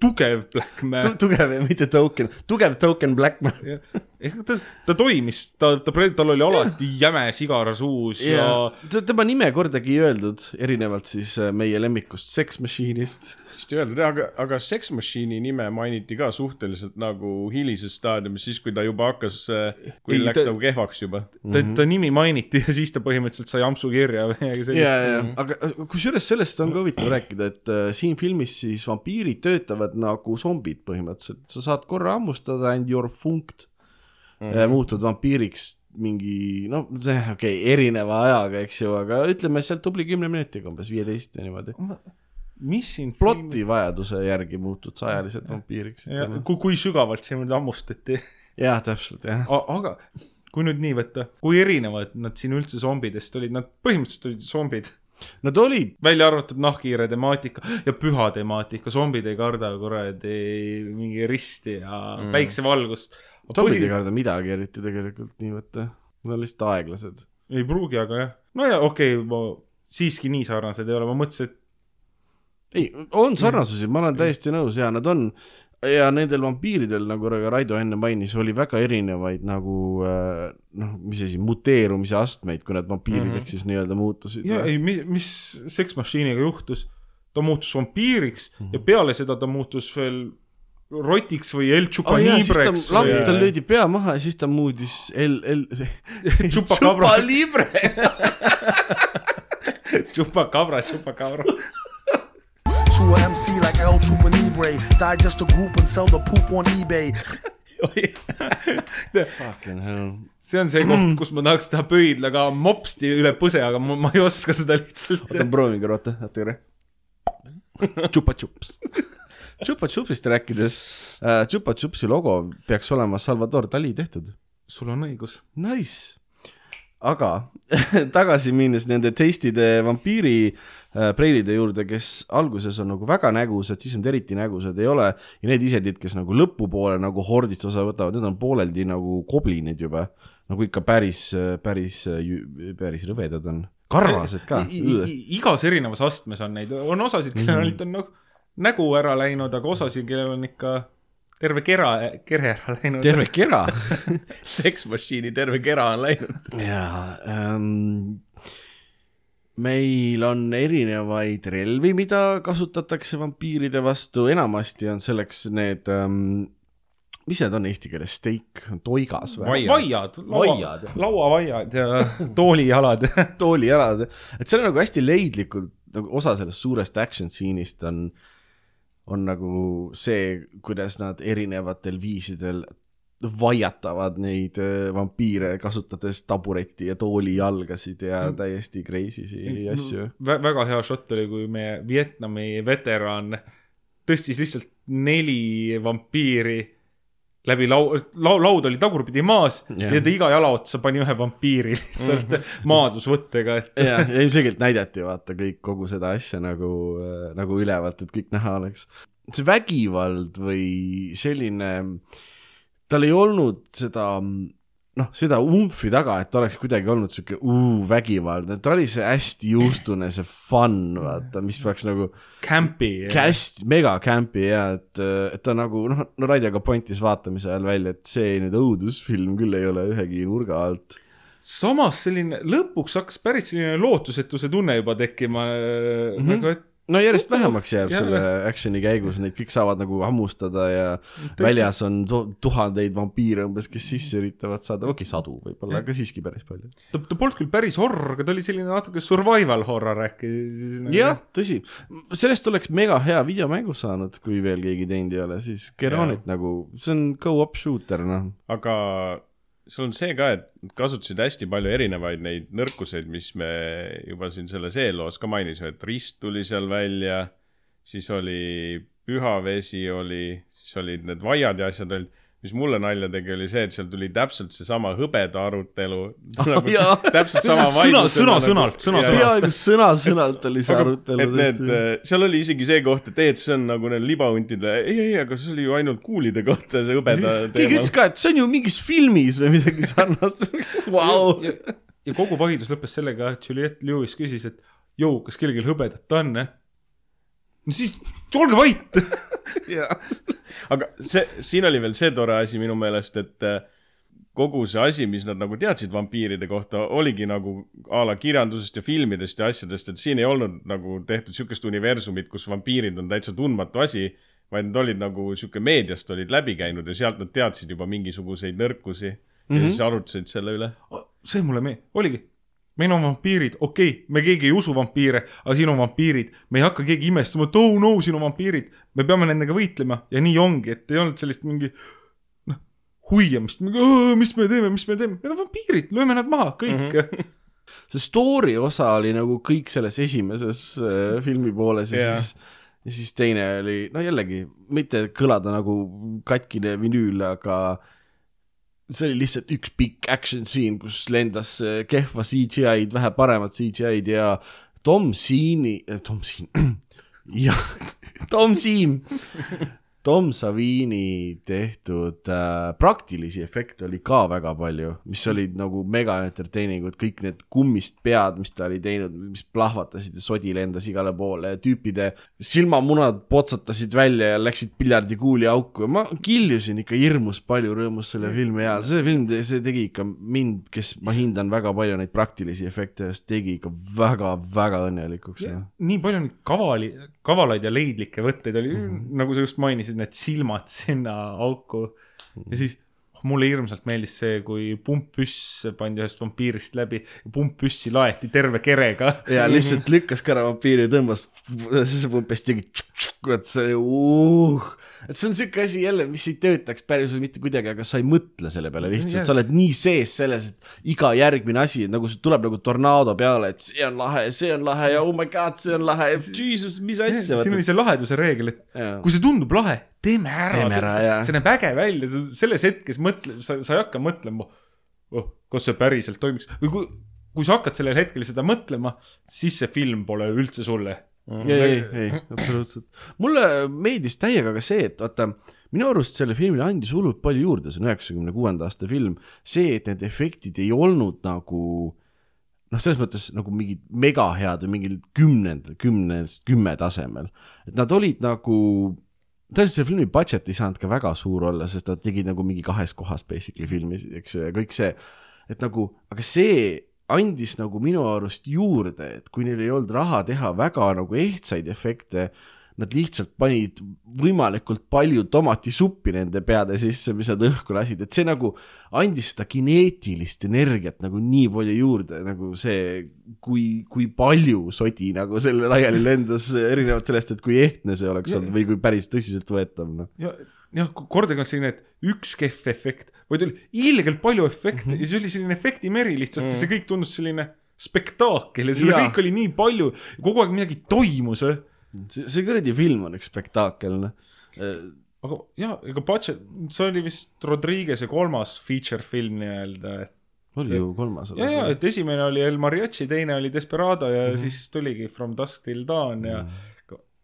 C: tugev Black Man
A: tugev, mitte token, tugev token Black Man.
C: Ehk ta, ta toimis, ta, ta, tal oli alati jäme sigar suus ja,
A: ja tema nime kordagi ei öeldud, erinevalt siis äh, meie lemmikust Sex Machine'ist.
B: vist ei öeldud, aga, aga Sex Machine'i nime mainiti ka suhteliselt nagu hilises staadiumis, siis kui ta juba hakkas, kui
C: Ei,
B: läks
C: ta-
B: nagu kehvaks juba.
C: ta, ta nimi mainiti ja siis ta põhimõtteliselt sai ampsu kirja või midagi
A: ja,
C: sellist.
A: ja, aga kusjuures sellest on ka huvitav rääkida, et äh, siin filmis siis vampiirid töötavad nagu zombid põhimõtteliselt, sa saad korra hammustada and you are funked mm, -hmm. muutud vampiiriks mingi noh, okei okay,, erineva ajaga, eks ju, aga ütleme sealt tubli kümne minutiga umbes, viieteist või niimoodi.
C: mis siin
A: ploti vajaduse järgi muutud sa ajaliselt vampiiriks,
C: kui, kui sügavalt siin nüüd hammustati.
A: jah, täpselt jah.
C: aga kui nüüd nii võtta, kui erinevad nad siin üldse zombidest olid, nad põhimõtteliselt olid zombid.
A: Nad olid,
C: välja arvatud nahkhiire temaatika ja püha temaatika, zombid ei karda kuradi mingi risti ja mm. päiksevalgust.
A: Zombid ei karda midagi eriti tegelikult nii võtta, nad on lihtsalt aeglased.
C: ei pruugi, aga jah. no ja okei okay,, ma siiski nii sarnased ei ole, ma mõtlesin, et
A: ei, on sarnasusi, ma olen täiesti nõus ja nad on ja nendel vampiiridel, nagu Raido enne mainis, oli väga erinevaid nagu äh, noh, mis asi, muteerumise astmeid, kui nad vampiirideks mm -hmm. siis nii-öelda muutusid.
C: ja ei, mis, mis Sex Machine'iga juhtus, ta muutus vampiiriks mm -hmm. ja peale seda ta muutus veel rotiks või El
A: oh,
C: Chupanibreks
A: ta, lamp, tal löödi pea maha ja siis ta muudis El, El, *laughs*
C: Chupacabra.
A: Libre. *laughs*
C: Chupacabra, Chupacabra.
H: True MC like El Chupanibre. Digest a group and sell the poop on eBay. *laughs*
C: see on see koht, kus ma tahaks teha pöidlaga mopsti üle põse, aga ma, ma ei oska seda lihtsalt
A: oota, proovige, oota, oota korra.
C: Chupa Chups.
A: Chupa Chupsist rääkides äh,, Chupa Chupsi logo peaks olema Salvador Dali tehtud.
C: sul on õigus.
A: Nice. aga *laughs* tagasi minnes nende teistide vampiiri äh, preilide juurde, kes alguses on nagu väga nägusad, siis nad eriti nägusad ei ole ja need isedid, kes nagu lõpupoole nagu hordist osa võtavad, need on pooleldi nagu koblinid juba. nagu ikka päris, päris, päris rõvedad on. karvased ka.
C: igas erinevas astmes on neid, on osasid, kellel mm. on nagu nägu ära läinud, aga osasid, kellel on ikka terve kera, kere ära läinud.
A: terve kera. *laughs*
B: Sex Machine'i terve kera on läinud.
A: jaa ähm,, meil on erinevaid relvi, mida kasutatakse vampiiride vastu, enamasti on selleks need ähm,, mis need on eesti keeles, steik, toigas või?
C: vaiad, laua
A: Vaiad.,
C: lauavaiad ja *laughs* toolijalad. *laughs*
A: toolijalad, et see on nagu hästi leidlikult, nagu osa sellest suurest action stseenist on, on nagu see, kuidas nad erinevatel viisidel vaiatavad neid äh, vampiire, kasutades tabureti ja tooli jalgasid ja täiesti crazy'si asju.
C: Vä väga hea šott oli, kui meie Vietnami veteran tõstis lihtsalt neli vampiiri läbi lau-, lau-, laud oli tagurpidi maas yeah. ja ta iga jala otsa pani ühe vampiiri *laughs* lihtsalt mm -hmm. maadlusvõttega, et
A: ja, *laughs* ja ilmselgelt näidati vaata kõik kogu seda asja nagu, nagu ülevalt, et kõik näha oleks. see vägivald või selline, tal ei olnud seda noh, seda umfi taga, et oleks kuidagi olnud sihuke uu vägivaldne, ta oli see hästi juustune, see fun, vaata, mis peaks nagu
C: campy.
A: hästi mega campy ja et, et ta nagu noh, no Raidjaga pointis vaatamise ajal välja, et see nüüd õudusfilm küll ei ole ühegi nurga alt.
C: samas selline, lõpuks hakkas päris selline lootusetuse tunne juba tekkima mm, -hmm. nagu et
A: no järjest vähemaks jääb
C: Jah.
A: selle action'i käigus, neid kõik saavad nagu hammustada ja väljas on tu- tuhandeid vampiire umbes, kes sisse üritavad saada, okei okay,, sadu võib-olla, aga siiski päris palju.
C: ta, ta polnud küll päris horror, aga ta oli selline natuke survival horror äkki.
A: jah, tõsi, sellest oleks mega hea videomängu saanud, kui veel keegi teinud ei ole, siis Get on
B: Jaa.
A: it nagu, see on go-up shooter, noh.
B: aga sul on see ka, et kasutasid hästi palju erinevaid neid nõrkuseid, mis me juba siin selles eelloos ka mainisime, et rist tuli seal välja, siis oli pühavesi oli, siis olid need vaiad ja asjad olid, mis mulle nalja tegi, oli see, et seal tuli täpselt seesama hõbeda arutelu *laughs* nagu,
A: jaa.
B: täpselt sama
C: Sõna-
B: vaidlus
C: sõna-sõnalt, sõna-sõnalt.
A: peaaegu sõna-sõnalt oli see
B: aga
A: arutelu
B: et need, seal oli isegi see koht, et ei, et see on nagu need libahuntide, ei, ei, aga see oli ju ainult kuulide kohta, see hõbeda
A: keegi
B: teema
A: ütles. ka, et see on ju mingis filmis või midagi sarnast. *laughs* Vau.
C: ja, ja kogu vaidlus lõppes sellega, et Juliette Lewis küsis, et jõu, kas kellelgi hõbedat on, eh? no siis olge vait. *laughs*
B: aga see, siin oli veel see tore asi minu meelest, et äh, kogu see asi, mis nad nagu teadsid vampiiride kohta, oligi nagu a la kirjandusest ja filmidest ja asjadest, et siin ei olnud nagu tehtud sihukest universumit, kus vampiirid on täitsa tundmatu asi, vaid nad olid nagu sihuke meediast olid läbi käinud ja sealt nad teadsid juba mingisuguseid nõrkusi ja mm -hmm. siis arutasid selle üle.
C: see mulle meeldib, oligi. Meil on vampiirid, okei okay,, me keegi ei usu vampiire, aga siin on vampiirid, me ei hakka keegi imestama, et oh no, siin on vampiirid, me peame nendega võitlema. Ja nii ongi, et ei olnud sellist mingi noh, huiamist, mis me teeme, mis me teeme, need on vampiirid, lööme nad maha, kõik. Mm. -hmm.
A: see story osa oli nagu kõik selles esimeses äh, filmi pooles ja yeah. siis ja siis teine oli, no jällegi, mitte kõlada nagu katkine vinüül, aga see oli lihtsalt üks pikk action scene, kus lendas äh, kehva CGI-d, vähe paremat CGI-d ja Tom Siini, Tom Siin, jah, Tom Siim, Tom Savini tehtud äh, praktilisi efekte oli ka väga palju, mis olid nagu mega entertaining ud, kõik need kummist pead, mis ta oli teinud, mis plahvatasid ja sodi lendas igale poole ja tüüpide silmamunad potsatasid välja ja läksid piljardikuuli auku. Ja ma kiljusin ikka hirmus palju rõõmus selle filmi ajal, see film, see tegi ikka mind, kes ma hindan väga palju neid praktilisi efekte, tegi ikka väga-väga õnnelikuks
C: nii palju neid kavali, kavalaid ja leidlikke võtteid oli mm, -hmm. nagu sa just mainisid, need silmad sinna auku ja siis mulle hirmsalt meeldis see, kui pumppüss pandi ühest vampiirist läbi, pumppüssi laeti terve kerega.
A: ja lihtsalt lükkas ka ära vampiiri ja tõmbas sisse pumpist tegi vot see oli uh. et see on siuke asi jälle, mis ei töötaks päriselt mitte kuidagi, aga sa ei mõtle selle peale lihtsalt, sa oled nii sees selles, et iga järgmine asi nagu see tuleb nagu tornaado peale, et see on lahe, see on lahe ja oh my god, see on lahe ja jesus, mis asja.
C: siin oli see laheduse reegel, et
A: Jaa.
C: kui see tundub lahe, teeme ära, see, see näeb äge välja, selles hetkes mõtle, sa, sa ei hakka mõtlema oh,, kas see päriselt toimiks või kui, kui sa hakkad sellel hetkel seda mõtlema, siis see film pole üldse sulle.
A: ei, ei, ei, absoluutselt. mulle meeldis täiega ka see, et vaata, minu arust selle filmile andis hullult palju juurde, see on üheksakümne kuuenda aasta film, see, et need efektid ei olnud nagu noh, selles mõttes nagu mingid mega head või mingil kümnendal, kümnest kümme tasemel, et nad olid nagu tõenäoliselt selle filmi budget ei saanud ka väga suur olla, sest nad tegid nagu mingi kahes kohas basically filmi, eks ju, ja kõik see, et nagu, aga see andis nagu minu arust juurde, et kui neil ei olnud raha teha väga nagu ehtsaid efekte, nad lihtsalt panid võimalikult palju tomatisuppi nende peade sisse, mis nad õhku lasid, et see nagu andis seda kineetilist energiat nagu nii palju juurde, nagu see, kui, kui palju sodi nagu selle laiali lendas, erinevalt sellest, et kui ehtne see oleks olnud või kui päris tõsiseltvõetav, noh.
C: ja, jah, kordagi on selline, et üks kehv efekt, vaid oli ilgelt palju efekte mm -hmm. ja see oli selline efektimeri lihtsalt mm -hmm. ja see kõik tundus selline spektaakel ja seda
A: Jaa.
C: kõike oli nii palju, kogu aeg midagi toimus.
A: see, see kuradi film on üks spektaakel, noh.
C: aga jaa, ega budget, see oli vist Rodriguez'e kolmas feature film nii-öelda, et
A: oli ju kolmas.
C: ja, ja, et esimene oli El Mariachi, teine oli Desperado ja mm -hmm. siis tuligi From Dusk Till Dawn ja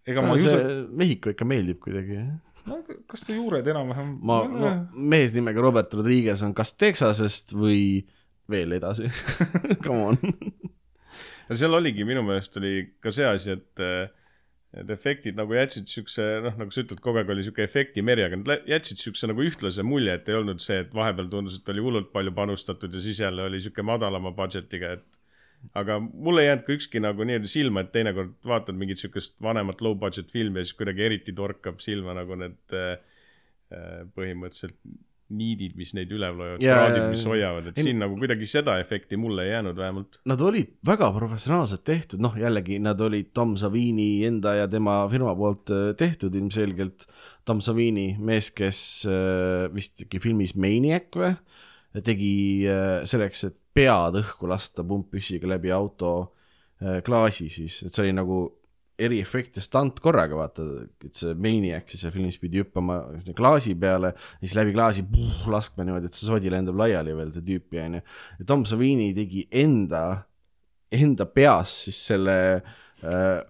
C: ega ma ei usu,
A: Mehhiko ikka meeldib kuidagi, jah.
C: No kas ta juured enam-vähem
A: ma, no mees nimega Robert Rodriguez on kas Texasest või veel edasi *laughs* Come on.
B: ja seal oligi minu meelest oli ka see asi, et äh, need efektid nagu jätsid siukse, noh, nagu sa ütled, kogu aeg oli siuke efektimeri, aga nad jätsid siukse nagu ühtlase mulje, et ei olnud see, et vahepeal tundus, et oli hullult palju panustatud ja siis jälle oli siuke madalama budget'iga, et aga mulle ei jäänud ka ükski nagu nii-öelda silma, et teinekord vaatad mingit siukest vanemat low budget filmi ja siis kuidagi eriti torkab silma nagu need äh, äh, põhimõtteliselt niidid, mis neid üleval hoiavad,
A: Jaa,
B: traadid, mis hoiavad, et
A: Ei,
B: siin nagu kuidagi seda efekti mulle ei jäänud vähemalt.
A: Nad olid väga professionaalselt tehtud, noh jällegi nad olid Tom Savini enda ja tema firma poolt äh, tehtud ilmselgelt. Tom Savini, mees, kes äh, vist filmis Maniac või, tegi selleks, et pead õhku lasta pumppüssiga läbi auto äh, klaasi siis, et see oli nagu eriefekt ja stunt korraga, vaata, et see Maniac siis seal filmis pidi hüppama klaasi peale siis läbi klaasi puh, laskma niimoodi, et see sodi lendab laiali veel, see tüüpi onju. ja Tom Savini tegi enda, enda peas siis selle äh,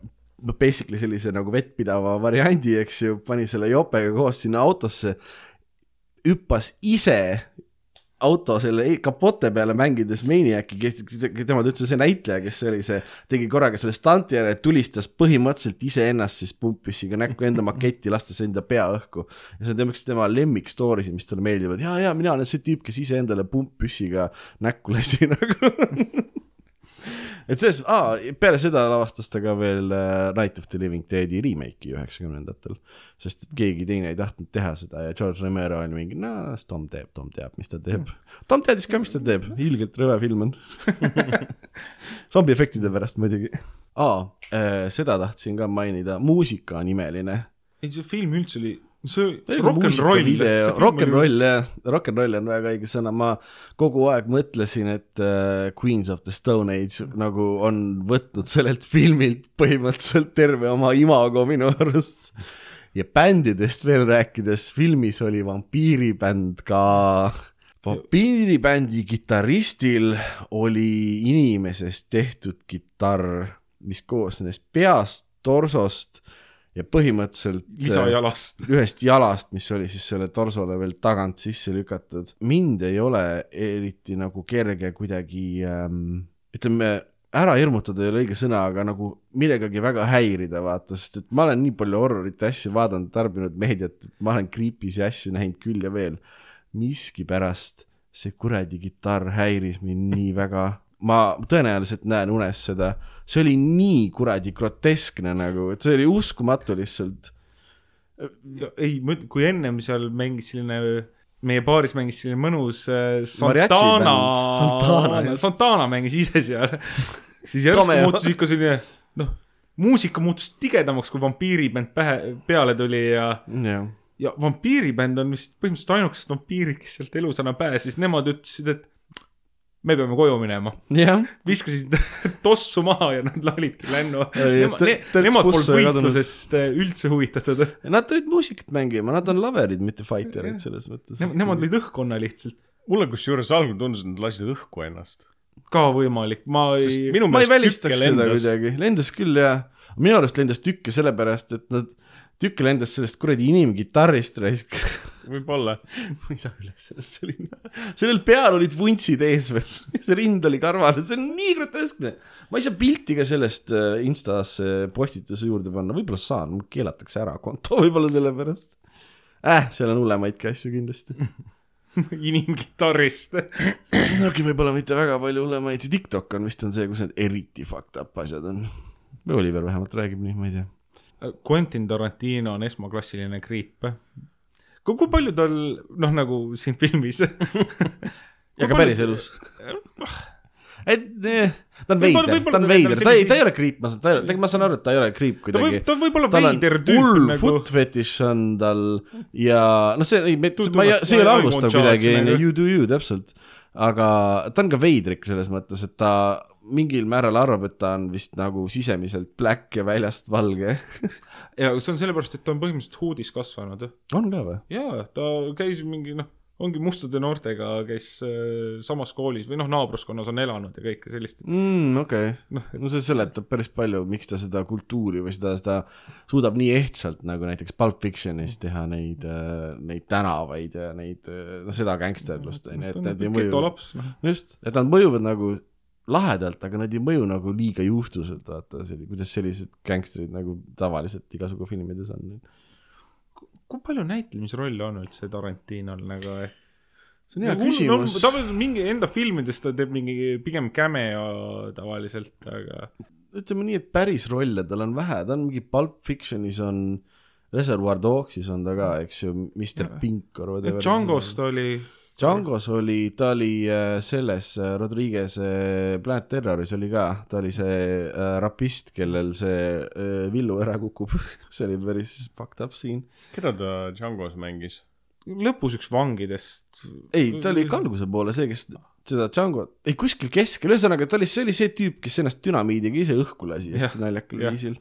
A: basically sellise nagu vettpidava variandi, eks ju, pani selle jopega koos sinna autosse, hüppas ise auto selle e- kapote peale mängides Maniaci, kes, tema üldse see näitleja, kes oli see, tegi korraga selle stunti ära ja tulistas põhimõtteliselt iseennast siis pumppüssiga näkku enda maketti, lastes enda pea õhku. ja see on tema üks tema lemmik story'sid, mis talle meeldivad, ja, ja mina olen see tüüp, kes iseendale pumppüssiga näkku lasi *laughs* nagu. Et selles, aa, peale seda lavastas ta ka veel äh, Night of the Living Deadi remake'i üheksakümnendatel, sest et keegi teine ei tahtnud teha seda ja George Romero oli mingi, no Tom teeb, Tom teab, mis ta teeb. Tom teadis ka, mis ta teeb, ilgelt rõve film on. *laughs* zombiefektide pärast muidugi. aa, seda tahtsin ka mainida, muusikanimeline
C: ei see film üldse oli, see rock n roll,
A: rock n roll jah, rock n roll on väga õige sõna, ma kogu aeg mõtlesin, et äh, Queens of the Stone Age nagu on võtnud sellelt filmilt põhimõtteliselt terve oma imago minu arust. ja bändidest veel rääkides, filmis oli vampiiribänd ka. vampiiribändi kitarristil oli inimesest tehtud kitarr, mis koosnes peast, torsost ja põhimõtteliselt
C: lisajalast. *laughs*
A: ühest jalast, mis oli siis selle torsole veel tagant sisse lükatud. mind ei ole eriti nagu kerge kuidagi ähm,, ütleme, ära hirmutada ei ole õige sõna, aga nagu millegagi väga häirida, vaata, sest et ma olen nii palju horrorite asju vaadanud, tarbinud meediat, et ma olen creepy'si asju näinud küll ja veel. miskipärast see kuradi kitarr häiris mind nii väga, ma tõenäoliselt näen unes seda, see oli nii kuradi groteskne nagu, et see oli uskumatu lihtsalt.
C: Ei, kui ennem seal mängis selline, meie baaris mängis selline mõnus äh, Santana
A: Santana.
C: Santana mängis ise seal. siis järsku muutus ikka selline, noh, muusika muutus tigedamaks, kui vampiiribänd pähe, peale tuli ja,
A: jah.
C: ja vampiiribänd on vist põhimõtteliselt ainukesed vampiirid, kes sealt elusana pääsesid, nemad ütlesid, et me peame koju minema.
A: jah,
C: viskasid *laughs* tossu maha ja nad olidki lännu. Nemad, ne, nemad polnud võitlusest äh, üldse huvitatud.
A: nad tulid muusikat mängima, nad on loverid, mitte fighterid selles mõttes.
C: Nemad lõid õhkonna lihtsalt.
B: mulle kusjuures algul tundus, et nad lasid õhku ennast.
C: ka võimalik, ma ei,
B: minu
A: ma ei välistaks seda
B: lendas.
A: kuidagi, lendas küll jah, minu arust lendas tükke sellepärast, et nad, tükk lendas sellest kuradi inimkitarrist raisk. *laughs*
B: võib-olla.
A: ma ei saa üles sellest, see oli, sellel peal olid vuntsid ees veel, *laughs* see rind oli karvane, see on nii groteskne. ma ei saa pilti ka sellest äh, Instasse postituse juurde panna, võib-olla saan, mul keelatakse ära konto *laughs* võib-olla sellepärast. äh, seal on hullemaidki asju kindlasti.
C: inimkitarrist. *clears throat*
A: okei, võib-olla mitte väga palju hullemaid, TikTok on vist on see, kus need eriti fucked up asjad on. või Oliver vähemalt räägib nii, ma ei tea.
C: Quentin Tarantino on esmaklassiline kriip. kui palju tal, noh, nagu siin filmis *laughs*
A: ja ka päriselus. et eh, ta on veider, ta on veider, ta ei, ta ei ole kriip, ma saan, ta ei ole, ma saan aru, et ta ei ole kriip kuidagi.,
C: ta võib olla
A: on
C: veider tüüp
A: hull
C: nagu.
A: foot fetish on tal ja noh, see ei, ma ei see ei ole halvustav kuidagi,
C: Charles, nagu.
A: you do you täpselt. aga ta on ka veidrik selles mõttes, et ta mingil määral arvab, et ta on vist nagu sisemiselt black ja väljast valge. *laughs*
C: ja see on sellepärast, et ta on põhimõtteliselt huudis kasvanud.
A: on ka või?
C: jaa, ta käis mingi noh, ongi mustade noortega, kes äh, samas koolis või noh, naabruskonnas on elanud ja kõike sellist.
A: mm,. okei okay., no see seletab päris palju, miks ta seda kultuuri või seda, seda suudab nii ehtsalt nagu näiteks Pulp Fictionis teha neid, neid tänavaid ja neid, no seda gängsterlust on ju, et need ei mõju.
C: getolaps, noh.
A: just, et nad mõjuvad nagu lahedalt, aga nad ei mõju nagu liiga juhtuselt, vaata, kuidas sellised gängstrid nagu tavaliselt igasugu filmides on.
C: kui palju näitlemisrolle on üldse Tarantinol nagu, et
A: see on hea
C: Nagu,
A: küsimus
C: no,. ta mingi enda filmides ta teeb mingi pigem cameo tavaliselt, aga
A: ütleme nii, et päris rolle tal on vähe, ta on mingi Pulp Fictionis on, Reservoir Dogsis on ta ka, eks ju, Mr Pink or whatever.
C: Django's ta oli,
A: Django's oli, ta oli äh, selles äh, Rodriguez äh, Planet Terroris oli ka, ta oli see rapist, kellel see villu ära kukub. *laughs* see oli päris fucked up siin.
B: keda ta Django's mängis?
C: lõpus üks vangidest.
A: ei, ta oli ikka alguse poole see, kes seda Django, ei kuskil keskel, ühesõnaga ta oli, see oli see tüüp, kes ennast dünamiidiga ise õhku lasi hästi naljakal viisil.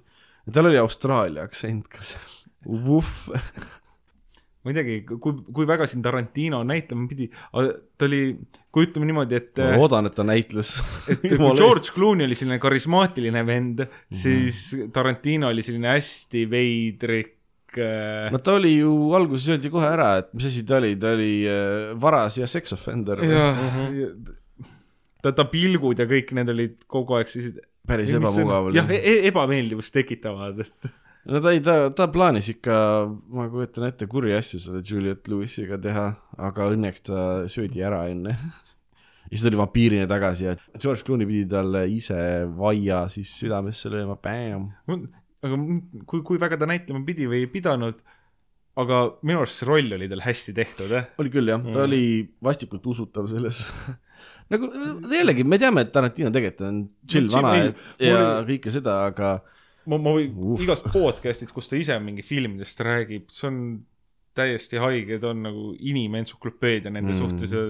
A: tal oli Austraalia aktsent ka seal. Vuhh.
C: Ma ei teagi, kui, kui väga siin Tarantino näitlema pidi, ta oli, kui ütleme niimoodi, et
A: ma loodan, et ta näitles. *laughs*
C: et kui George Clooney oli selline karismaatiline vend mm, -hmm. siis Tarantino oli selline hästi veidrik äh,
A: no ta oli ju, alguses öeldi kohe ära, et mis asi ta oli, ta oli äh, varas ja sex offender.
C: jah, ta, ta pilgud ja kõik need olid kogu aeg sellised
A: päris ebamugav
C: jah, ebameeldivust tekitavad, et
A: no ta ei, ta, ta plaanis ikka, ma kujutan ette, kurji asju selle Juliet Lewisiga teha, aga õnneks ta söödi ära enne. ja siis tuli vampiirina tagasi ja George Clooney pidi talle ise vaia siis südamesse lööma, bäm.
C: aga kui, kui väga ta näitlema pidi või ei pidanud, aga minu arust see roll oli tal hästi tehtud, jah.
A: oli küll jah, ta oli vastikult usutav selles. nagu jällegi, me teame, et Tarantino tegelikult on chill
C: No
A: vana
C: ei,
A: ja, ja
C: mul-
A: kõike seda, aga
C: ma, ma võin
A: Uff.
C: igast podcast'id, kus ta ise mingi filmidest räägib, see on täiesti haige, ta on nagu inimentsüklopeedia nende mm. suhtes ja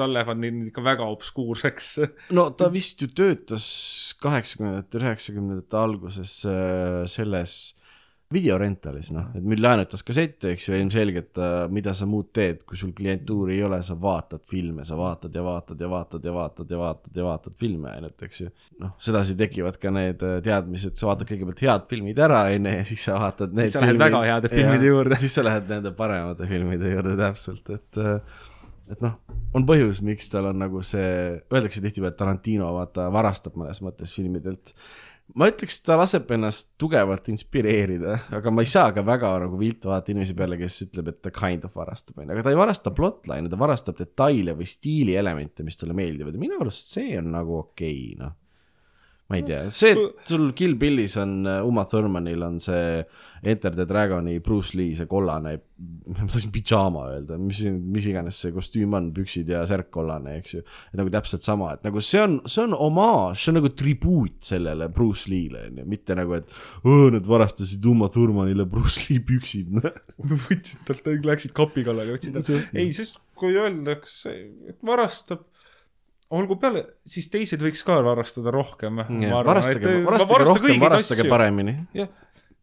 C: tal lähevad need ikka väga obskuurseks. *laughs*
A: no ta vist ju töötas kaheksakümnendate, üheksakümnendate alguses äh, selles videorentalis, noh, et meil laenutas kassette, eks ju, ilmselgelt äh, mida sa muud teed, kui sul klientuuri ei ole, sa vaatad filme, sa vaatad ja vaatad ja vaatad ja vaatad ja vaatad ja vaatad filme ainult, eks ju. noh, sedasi tekivad ka need äh, teadmised, sa vaatad kõigepealt head filmid ära, onju, ja siis sa vaatad need
C: sa lähed väga heade filmide juurde.
A: siis sa lähed nende paremate filmide juurde täpselt, et äh, et noh, on põhjus, miks tal on nagu see, öeldakse tihtipeale, et Tarantino vaata varastab mõnes mõttes filmidelt. Ma ütleks, ta laseb ennast tugevalt inspireerida, aga ma ei saa ka väga nagu viltu vaadata inimese peale, kes ütleb, et ta kind of varastab, onju, aga ta ei varasta plotline'e, ta varastab detaile või stiilielemente, mis talle meeldivad. Ja minu arust see on nagu okei okay,, noh ma ei tea, see, et sul Kill Billis on uh, Uma Thurmanil on see Enter the Dragoni Bruce Lee, see kollane, *laughs* ma tahtsin pidžaama öelda, mis, mis iganes see kostüüm on, püksid ja särk kollane, eks ju. et nagu täpselt sama, et nagu see on, see on omaaž, see on nagu tribuut sellele Bruce Lee'le onju, mitte nagu, et "Õõ, nad varastasid Uma Thurmanile Bruce Lee püksid, *laughs*
C: võtsid talt, läksid kapi kallale, võtsid talt, ei, sest kui öeldakse, et varastab, olgu peale, siis teised võiks ka varastada rohkem.
A: varastage, varastage rohkem, varastage. paremini.
C: jah,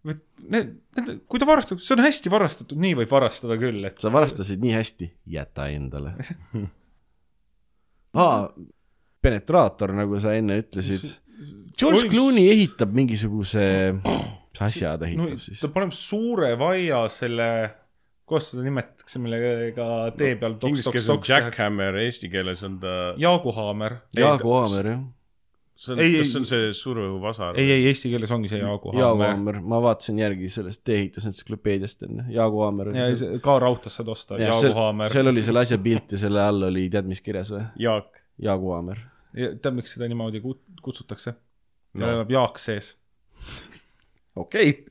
C: need, need, kui ta varastab, see on hästi varastatud, nii võib varastada küll, et
A: sa varastasid nii hästi, jäta endale. *laughs* aa, penetraator, nagu sa enne ütlesid. George
C: Oi,
A: Clooney ehitab mingisuguse, mis asja ta
C: no,
A: ehitab siis
C: ta? paneb suure vaia selle, kuidas seda nimetatakse, millega tee peal toks,
B: Inglise
C: toks,
B: keeles on
C: toks.
B: Jackhammer, eesti keeles on ta,
C: jaaguhaamer.
A: Jaagu Haamer jah.
B: see on, kas see on see survevasar?
C: ei, ei, eesti keeles ongi see
A: Jaagu
C: jaaguhaamer.
A: Haamer, ma vaatasin järgi sellest tee-ehitusentsüklopeediast enne, Jaagu Haamer
C: ja
A: oli see.
C: ka raudtest saad osta,
A: jah, seal,
C: jaaguhaamer.
A: seal oli selle asja pilt ja selle all oli, tead mis kirjas või?
B: Jaak.
A: Jaagu Haamer.
C: tead, miks seda niimoodi kut- kutsutakse? seal
B: No.
C: elab Jaak sees.
A: okei.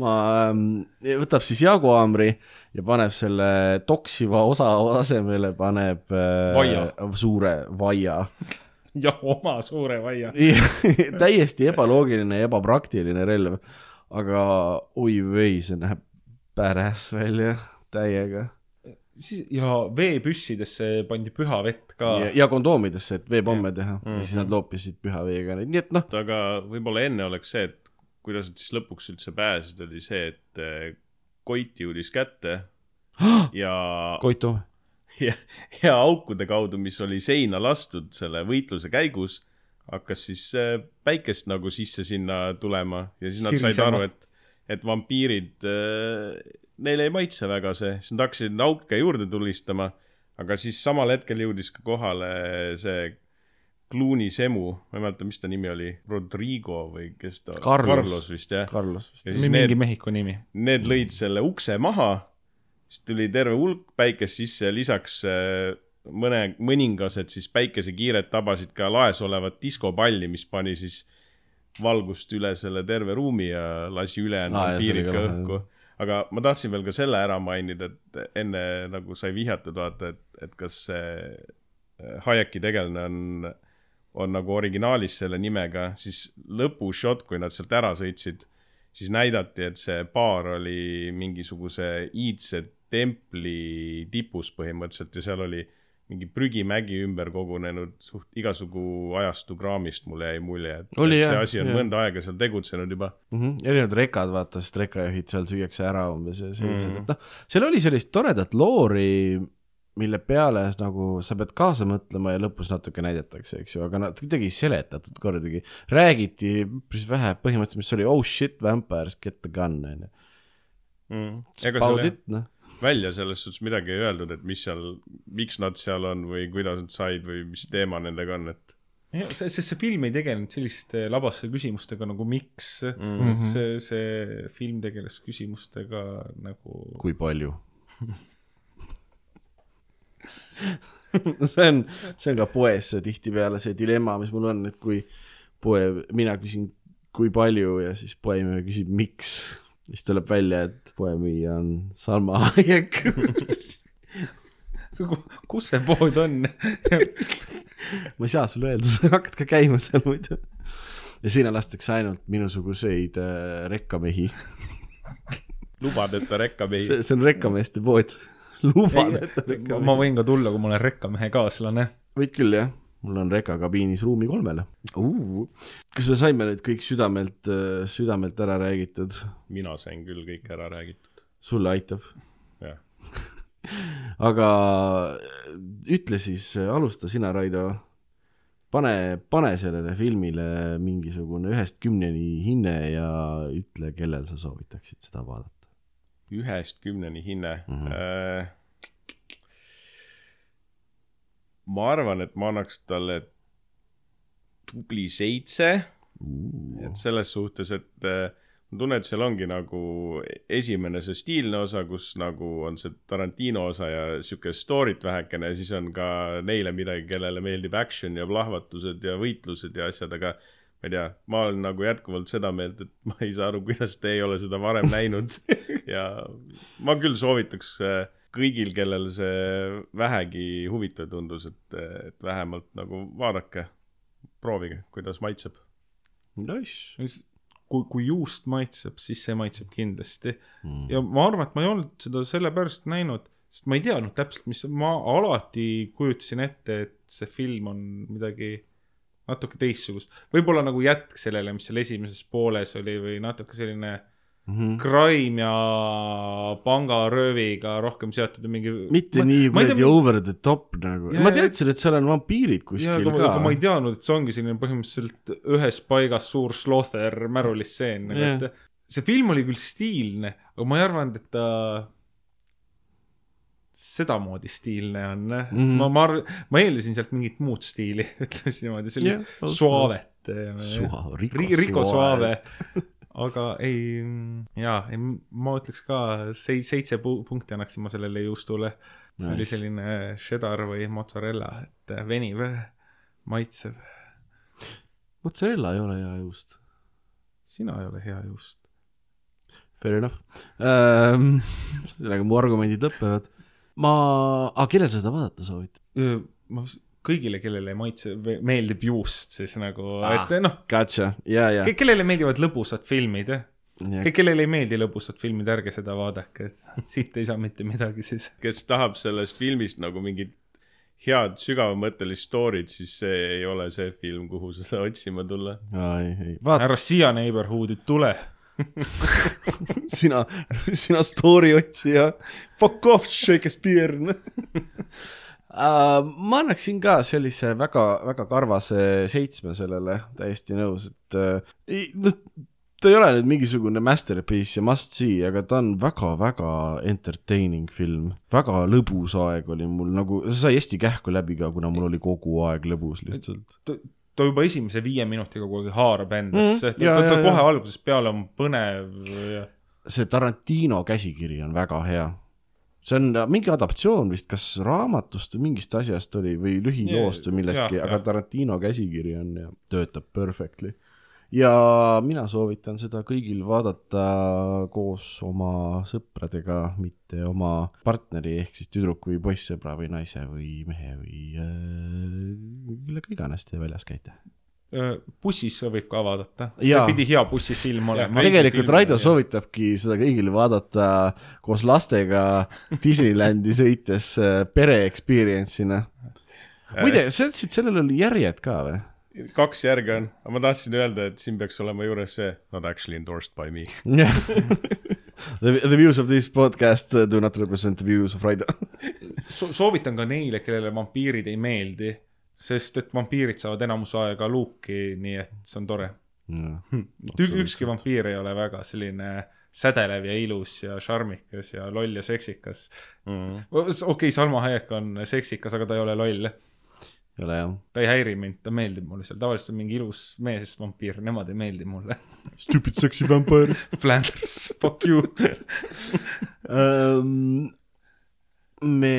A: Ma ähm,, võtab siis jaguhaamri ja paneb selle toksiva osa asemele paneb äh,
C: Vaia.
A: suure vaia. *laughs*
C: jah, oma suure vaia. *laughs*
A: täiesti ebaloogiline ja ebapraktiline relv, aga oi vei, see näeb badass välja täiega.
C: siis ja veepüssidesse pandi püha vett ka
A: ja,. ja kondoomidesse, et veepomme teha ja siis nad loopisid püha veega neid, nii et noh,
B: aga võib-olla enne oleks see, et kuidas nad siis lõpuks üldse pääsesid, oli see, et eh, Koit jõudis kätte *gasps* ja,
A: Koit Toome.
B: ja, ja aukude kaudu, mis oli seina lastud selle võitluse käigus, hakkas siis eh, päikest nagu sisse sinna tulema ja siis nad said
C: Sirisema.
B: aru, et, et vampiirid, neile ei maitse väga see, siis nad hakkasid auke juurde tulistama, aga siis samal hetkel jõudis ka kohale see Clooney semu, ma ei mäleta, mis ta nimi oli, Rodrigo või kes ta,
A: Carlos.
B: Vist jah.
A: Carlos vist.
C: mingi
B: need,
C: Mehhiko nimi.
B: need lõid selle ukse maha, siis tuli terve hulk päikest sisse ja lisaks äh, mõne, mõningased siis päikesekiired tabasid ka laes olevat diskopalli, mis pani siis valgust üle selle terve ruumi ja lasi ülejäänud
A: Aa,
B: ah,
A: jaa, see oli
B: vampiirid
A: ka
B: ka
A: lahe,
B: õhku. aga ma tahtsin veel ka selle ära mainida, et enne nagu sai vihjatud, vaata, et, et kas see äh, Hayeki tegelane on, on nagu originaalis selle nimega, siis lõpushot, kui nad sealt ära sõitsid, siis näidati, et see baar oli mingisuguse iidse templi tipus põhimõtteliselt ja seal oli mingi prügimägi ümber kogunenud, suht igasugu ajastu kraamist mulle jäi mulje, et,
A: Oli
B: et see
A: jah,
B: asi on
A: jah.
B: mõnda aega seal tegutsenud juba.
A: mm. -hmm. erinevad rekad, vaata, sest rekajuhid seal süüakse ära umbes ja sellised mm. -hmm. et noh, seal oli sellist toredat loori, mille peale nagu sa pead kaasa mõtlema ja lõpus natuke näidatakse, eks ju, aga nad kuidagi ei seletatud kordagi. räägiti üpris vähe, põhimõtteliselt, mis oli oh shit, vampires get the gun, on ju. it, noh.
B: välja selles suhtes midagi ei öeldud, et mis seal, miks nad seal on või kuidas nad said või mis teema nendega on, et
C: sest see, film ei tegelenud selliste labaste küsimustega nagu miks mm. -hmm. see, see film tegeles küsimustega nagu
A: kui palju *laughs* *laughs* see on, see on ka poes tihtipeale see dilemma, mis mul on, et kui poe, mina küsin, kui palju ja siis poemüüja küsib, miks. siis tuleb välja, et poemüüja on Salma Hayek.
C: kus see pood on *laughs*
A: ma ei saa sulle öelda, sa hakkad ka käima seal muidu. ja sinna lastakse ainult minusuguseid äh, rekkamehi.
B: lubadeta rekkamehi.
A: see, on rekkameeste pood. *laughs* lubadeta
C: ma
A: rekkamehi.
C: võin ka tulla, kui ma olen rekkamehe kaaslane.
A: võid küll jah, mul on rekakabiinis ruumi kolmele uh.. kas me saime nüüd kõik südamelt, südamelt ära räägitud?
B: mina sain küll kõik ära räägitud,
A: sulle aitab.
B: jah. *laughs*
A: aga ütle siis, alusta sina, Raido. pane, pane sellele filmile mingisugune ühest kümneni hinne ja ütle, kellel sa soovitaksid seda vaadata.
B: Ühest kümneni hinne mm. -hmm. ma arvan, et ma annaks talle tubli seitse. et selles suhtes, et äh, ma tunnen, et seal ongi nagu esimene see stiilne osa, kus nagu on see Tarantino osa ja sihuke story't vähekene ja siis on ka neile midagi, kellele meeldib action ja plahvatused ja võitlused ja asjad, aga ma ei tea, ma olen nagu jätkuvalt seda meelt, et ma ei saa aru, kuidas te ei ole seda varem näinud *laughs* ja ma küll soovitaks äh, kõigil, kellel see vähegi huvitav tundus, et, et vähemalt nagu vaadake, proovige, kuidas maitseb.
A: Nice.
C: kui, kui juust maitseb, siis see maitseb kindlasti mm.. ja ma arvan, et ma ei olnud seda sellepärast näinud, sest ma ei teadnud täpselt, mis, ma alati kujutasin ette, et see film on midagi natuke teistsugust. võib-olla nagu jätk sellele, mis seal esimeses pooles oli või natuke selline mm -hmm. crime ja pangarööviga rohkem seotud ja mingi.
A: mitte nii kuradi over the top nagu,
C: Jaa,
A: ma teadsin, et seal on vampiirid kuskil
C: aga,
A: ka
C: ma ei teadnud, et see ongi selline põhimõtteliselt ühes paigas suur slaughter märulisseen nagu et see film oli küll stiilne, aga ma ei arvanud, et ta sedamoodi stiilne on mm. -hmm. ma, ma ma eeldasin sealt mingit muud stiili, *laughs* ütleme siis niimoodi, sellist
A: ausalt.
C: suavet.
A: Suave, Rico
C: Rico
A: Suave.
C: Aga ei, jaa, ei ma ütleks ka sei-, seitse pu- punkti annaksin ma sellele juustule. see oli
A: Nice.
C: selline cheddar või mozzarella, et veniv, maitsev.
A: mozzarella ei ole hea juust.
C: sina ei ole hea juust.
A: fair enough ähm,. sellega mu argumendid lõpevad. ma, aga kellel sa seda vaadata soovitad?
C: ma kõigile, kellele ei maitse, meeldib juust, siis nagu
A: Ah.
C: et noh,
A: Gotcha, ja, ja,
C: kellele meeldivad lõbusad filmid, jah.
A: ja
C: kõik, kellele ei meeldi lõbusad filmid, ärge seda vaadake, et *laughs* siit ei saa mitte midagi siis.
B: kes tahab sellest filmist nagu mingit head sügavamõttelist story't, siis see ei ole see film, kuhu seda otsima tulla.
C: härra Sia Neighborhoodi, tule. *laughs*
A: sina, sina story otsija, fuck off, Shakespeare uh. *laughs* ma annaksin ka sellise väga, väga karvase seitsme sellele, täiesti nõus, et uh, ei, noh, ta ei ole nüüd mingisugune masterpiece ja must see, aga ta on väga-väga entertaining film. väga lõbus aeg oli mul nagu, see sai hästi kähku läbi ka, kuna mul oli kogu aeg lõbus lihtsalt.
C: Ta juba esimese viie minutiga aeg haarab endasse
A: Mhm,
C: mm,, ta,
A: jaa,
C: ta, ta
A: jaa,
C: kohe algusest peale on põnev ja
A: see Tarantino käsikiri on väga hea. see on mingi adaptatsioon vist, kas raamatust või mingist asjast oli või lühiloost või millestki, aga
C: jah.
A: Tarantino käsikiri on ja töötab perfectly. Ja mina soovitan seda kõigil vaadata koos oma sõpradega, mitte oma partneri ehk siis tüdruku või poissõbra või naise või mehe või äh, kellega iganes te väljas käite.
C: Öö, bussis võib ka vaadata. see pidi hea bussifilm olema.
A: tegelikult Raido soovitabki seda kõigile vaadata koos lastega Disneylandi sõites äh, pere experience'ina. muide, sa ütlesid, sellel oli järjed ka või?
B: Kaks järge on, aga ma tahtsin öelda, et siin peaks olema juures see not actually endorsed by me. *laughs*
A: The, the views of this podcast uh, do not represent the views of Raido. *laughs*
C: so soovitan ka neile, kellele vampiirid ei meeldi, sest et vampiirid saavad enamus aega luuki, nii et see on tore. ükski vampiir ei ole väga selline sädelev ja ilus ja šarmikas ja loll ja seksikas mm.. okei okay,, Salma Hayek on seksikas, aga ta ei ole loll.
A: Ei ole jah.
C: ta ei häiri mind, ta meeldib mulle seal, tavaliselt on mingi ilus mees vampiir, nemad ei meeldi mulle.
A: Stupid sexy vampire *laughs*
C: Flanders, fuck you.
A: um,. me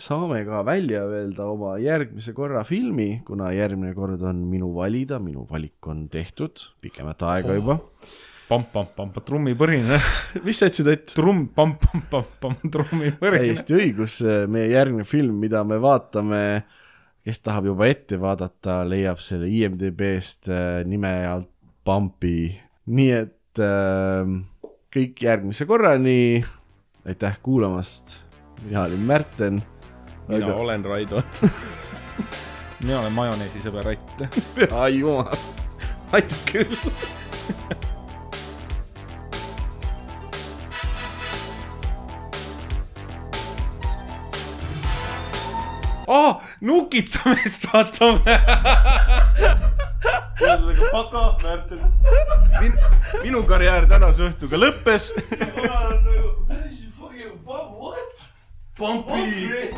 A: saame ka välja öelda oma järgmise korra filmi, kuna järgmine kord on minu valida, minu valik on tehtud pikemat aega juba oh..
C: pamm-pamm-pamm, trummipõrine, *laughs*
A: mis sa ütlesid, et
C: trumm, pamm-pamm-pamm, trummipõrine.
A: täiesti õigus, meie järgmine film, mida me vaatame, kes tahab juba ette vaadata, leiab selle IMDB-st äh, nime alt Pampi. nii et äh, kõik järgmise korrani. aitäh kuulamast. mina olin Märten.
B: mina olen Raido. *laughs*
C: mina olen majoneesisõber, *laughs* aitäh.
A: püha jumal, aitab küll. *laughs*
C: aa, nukitsamist vaatame.
A: ühesõnaga fuck off, Märten Min,. minu karjäär tänase õhtuga lõppes.
D: What?
A: Pampi.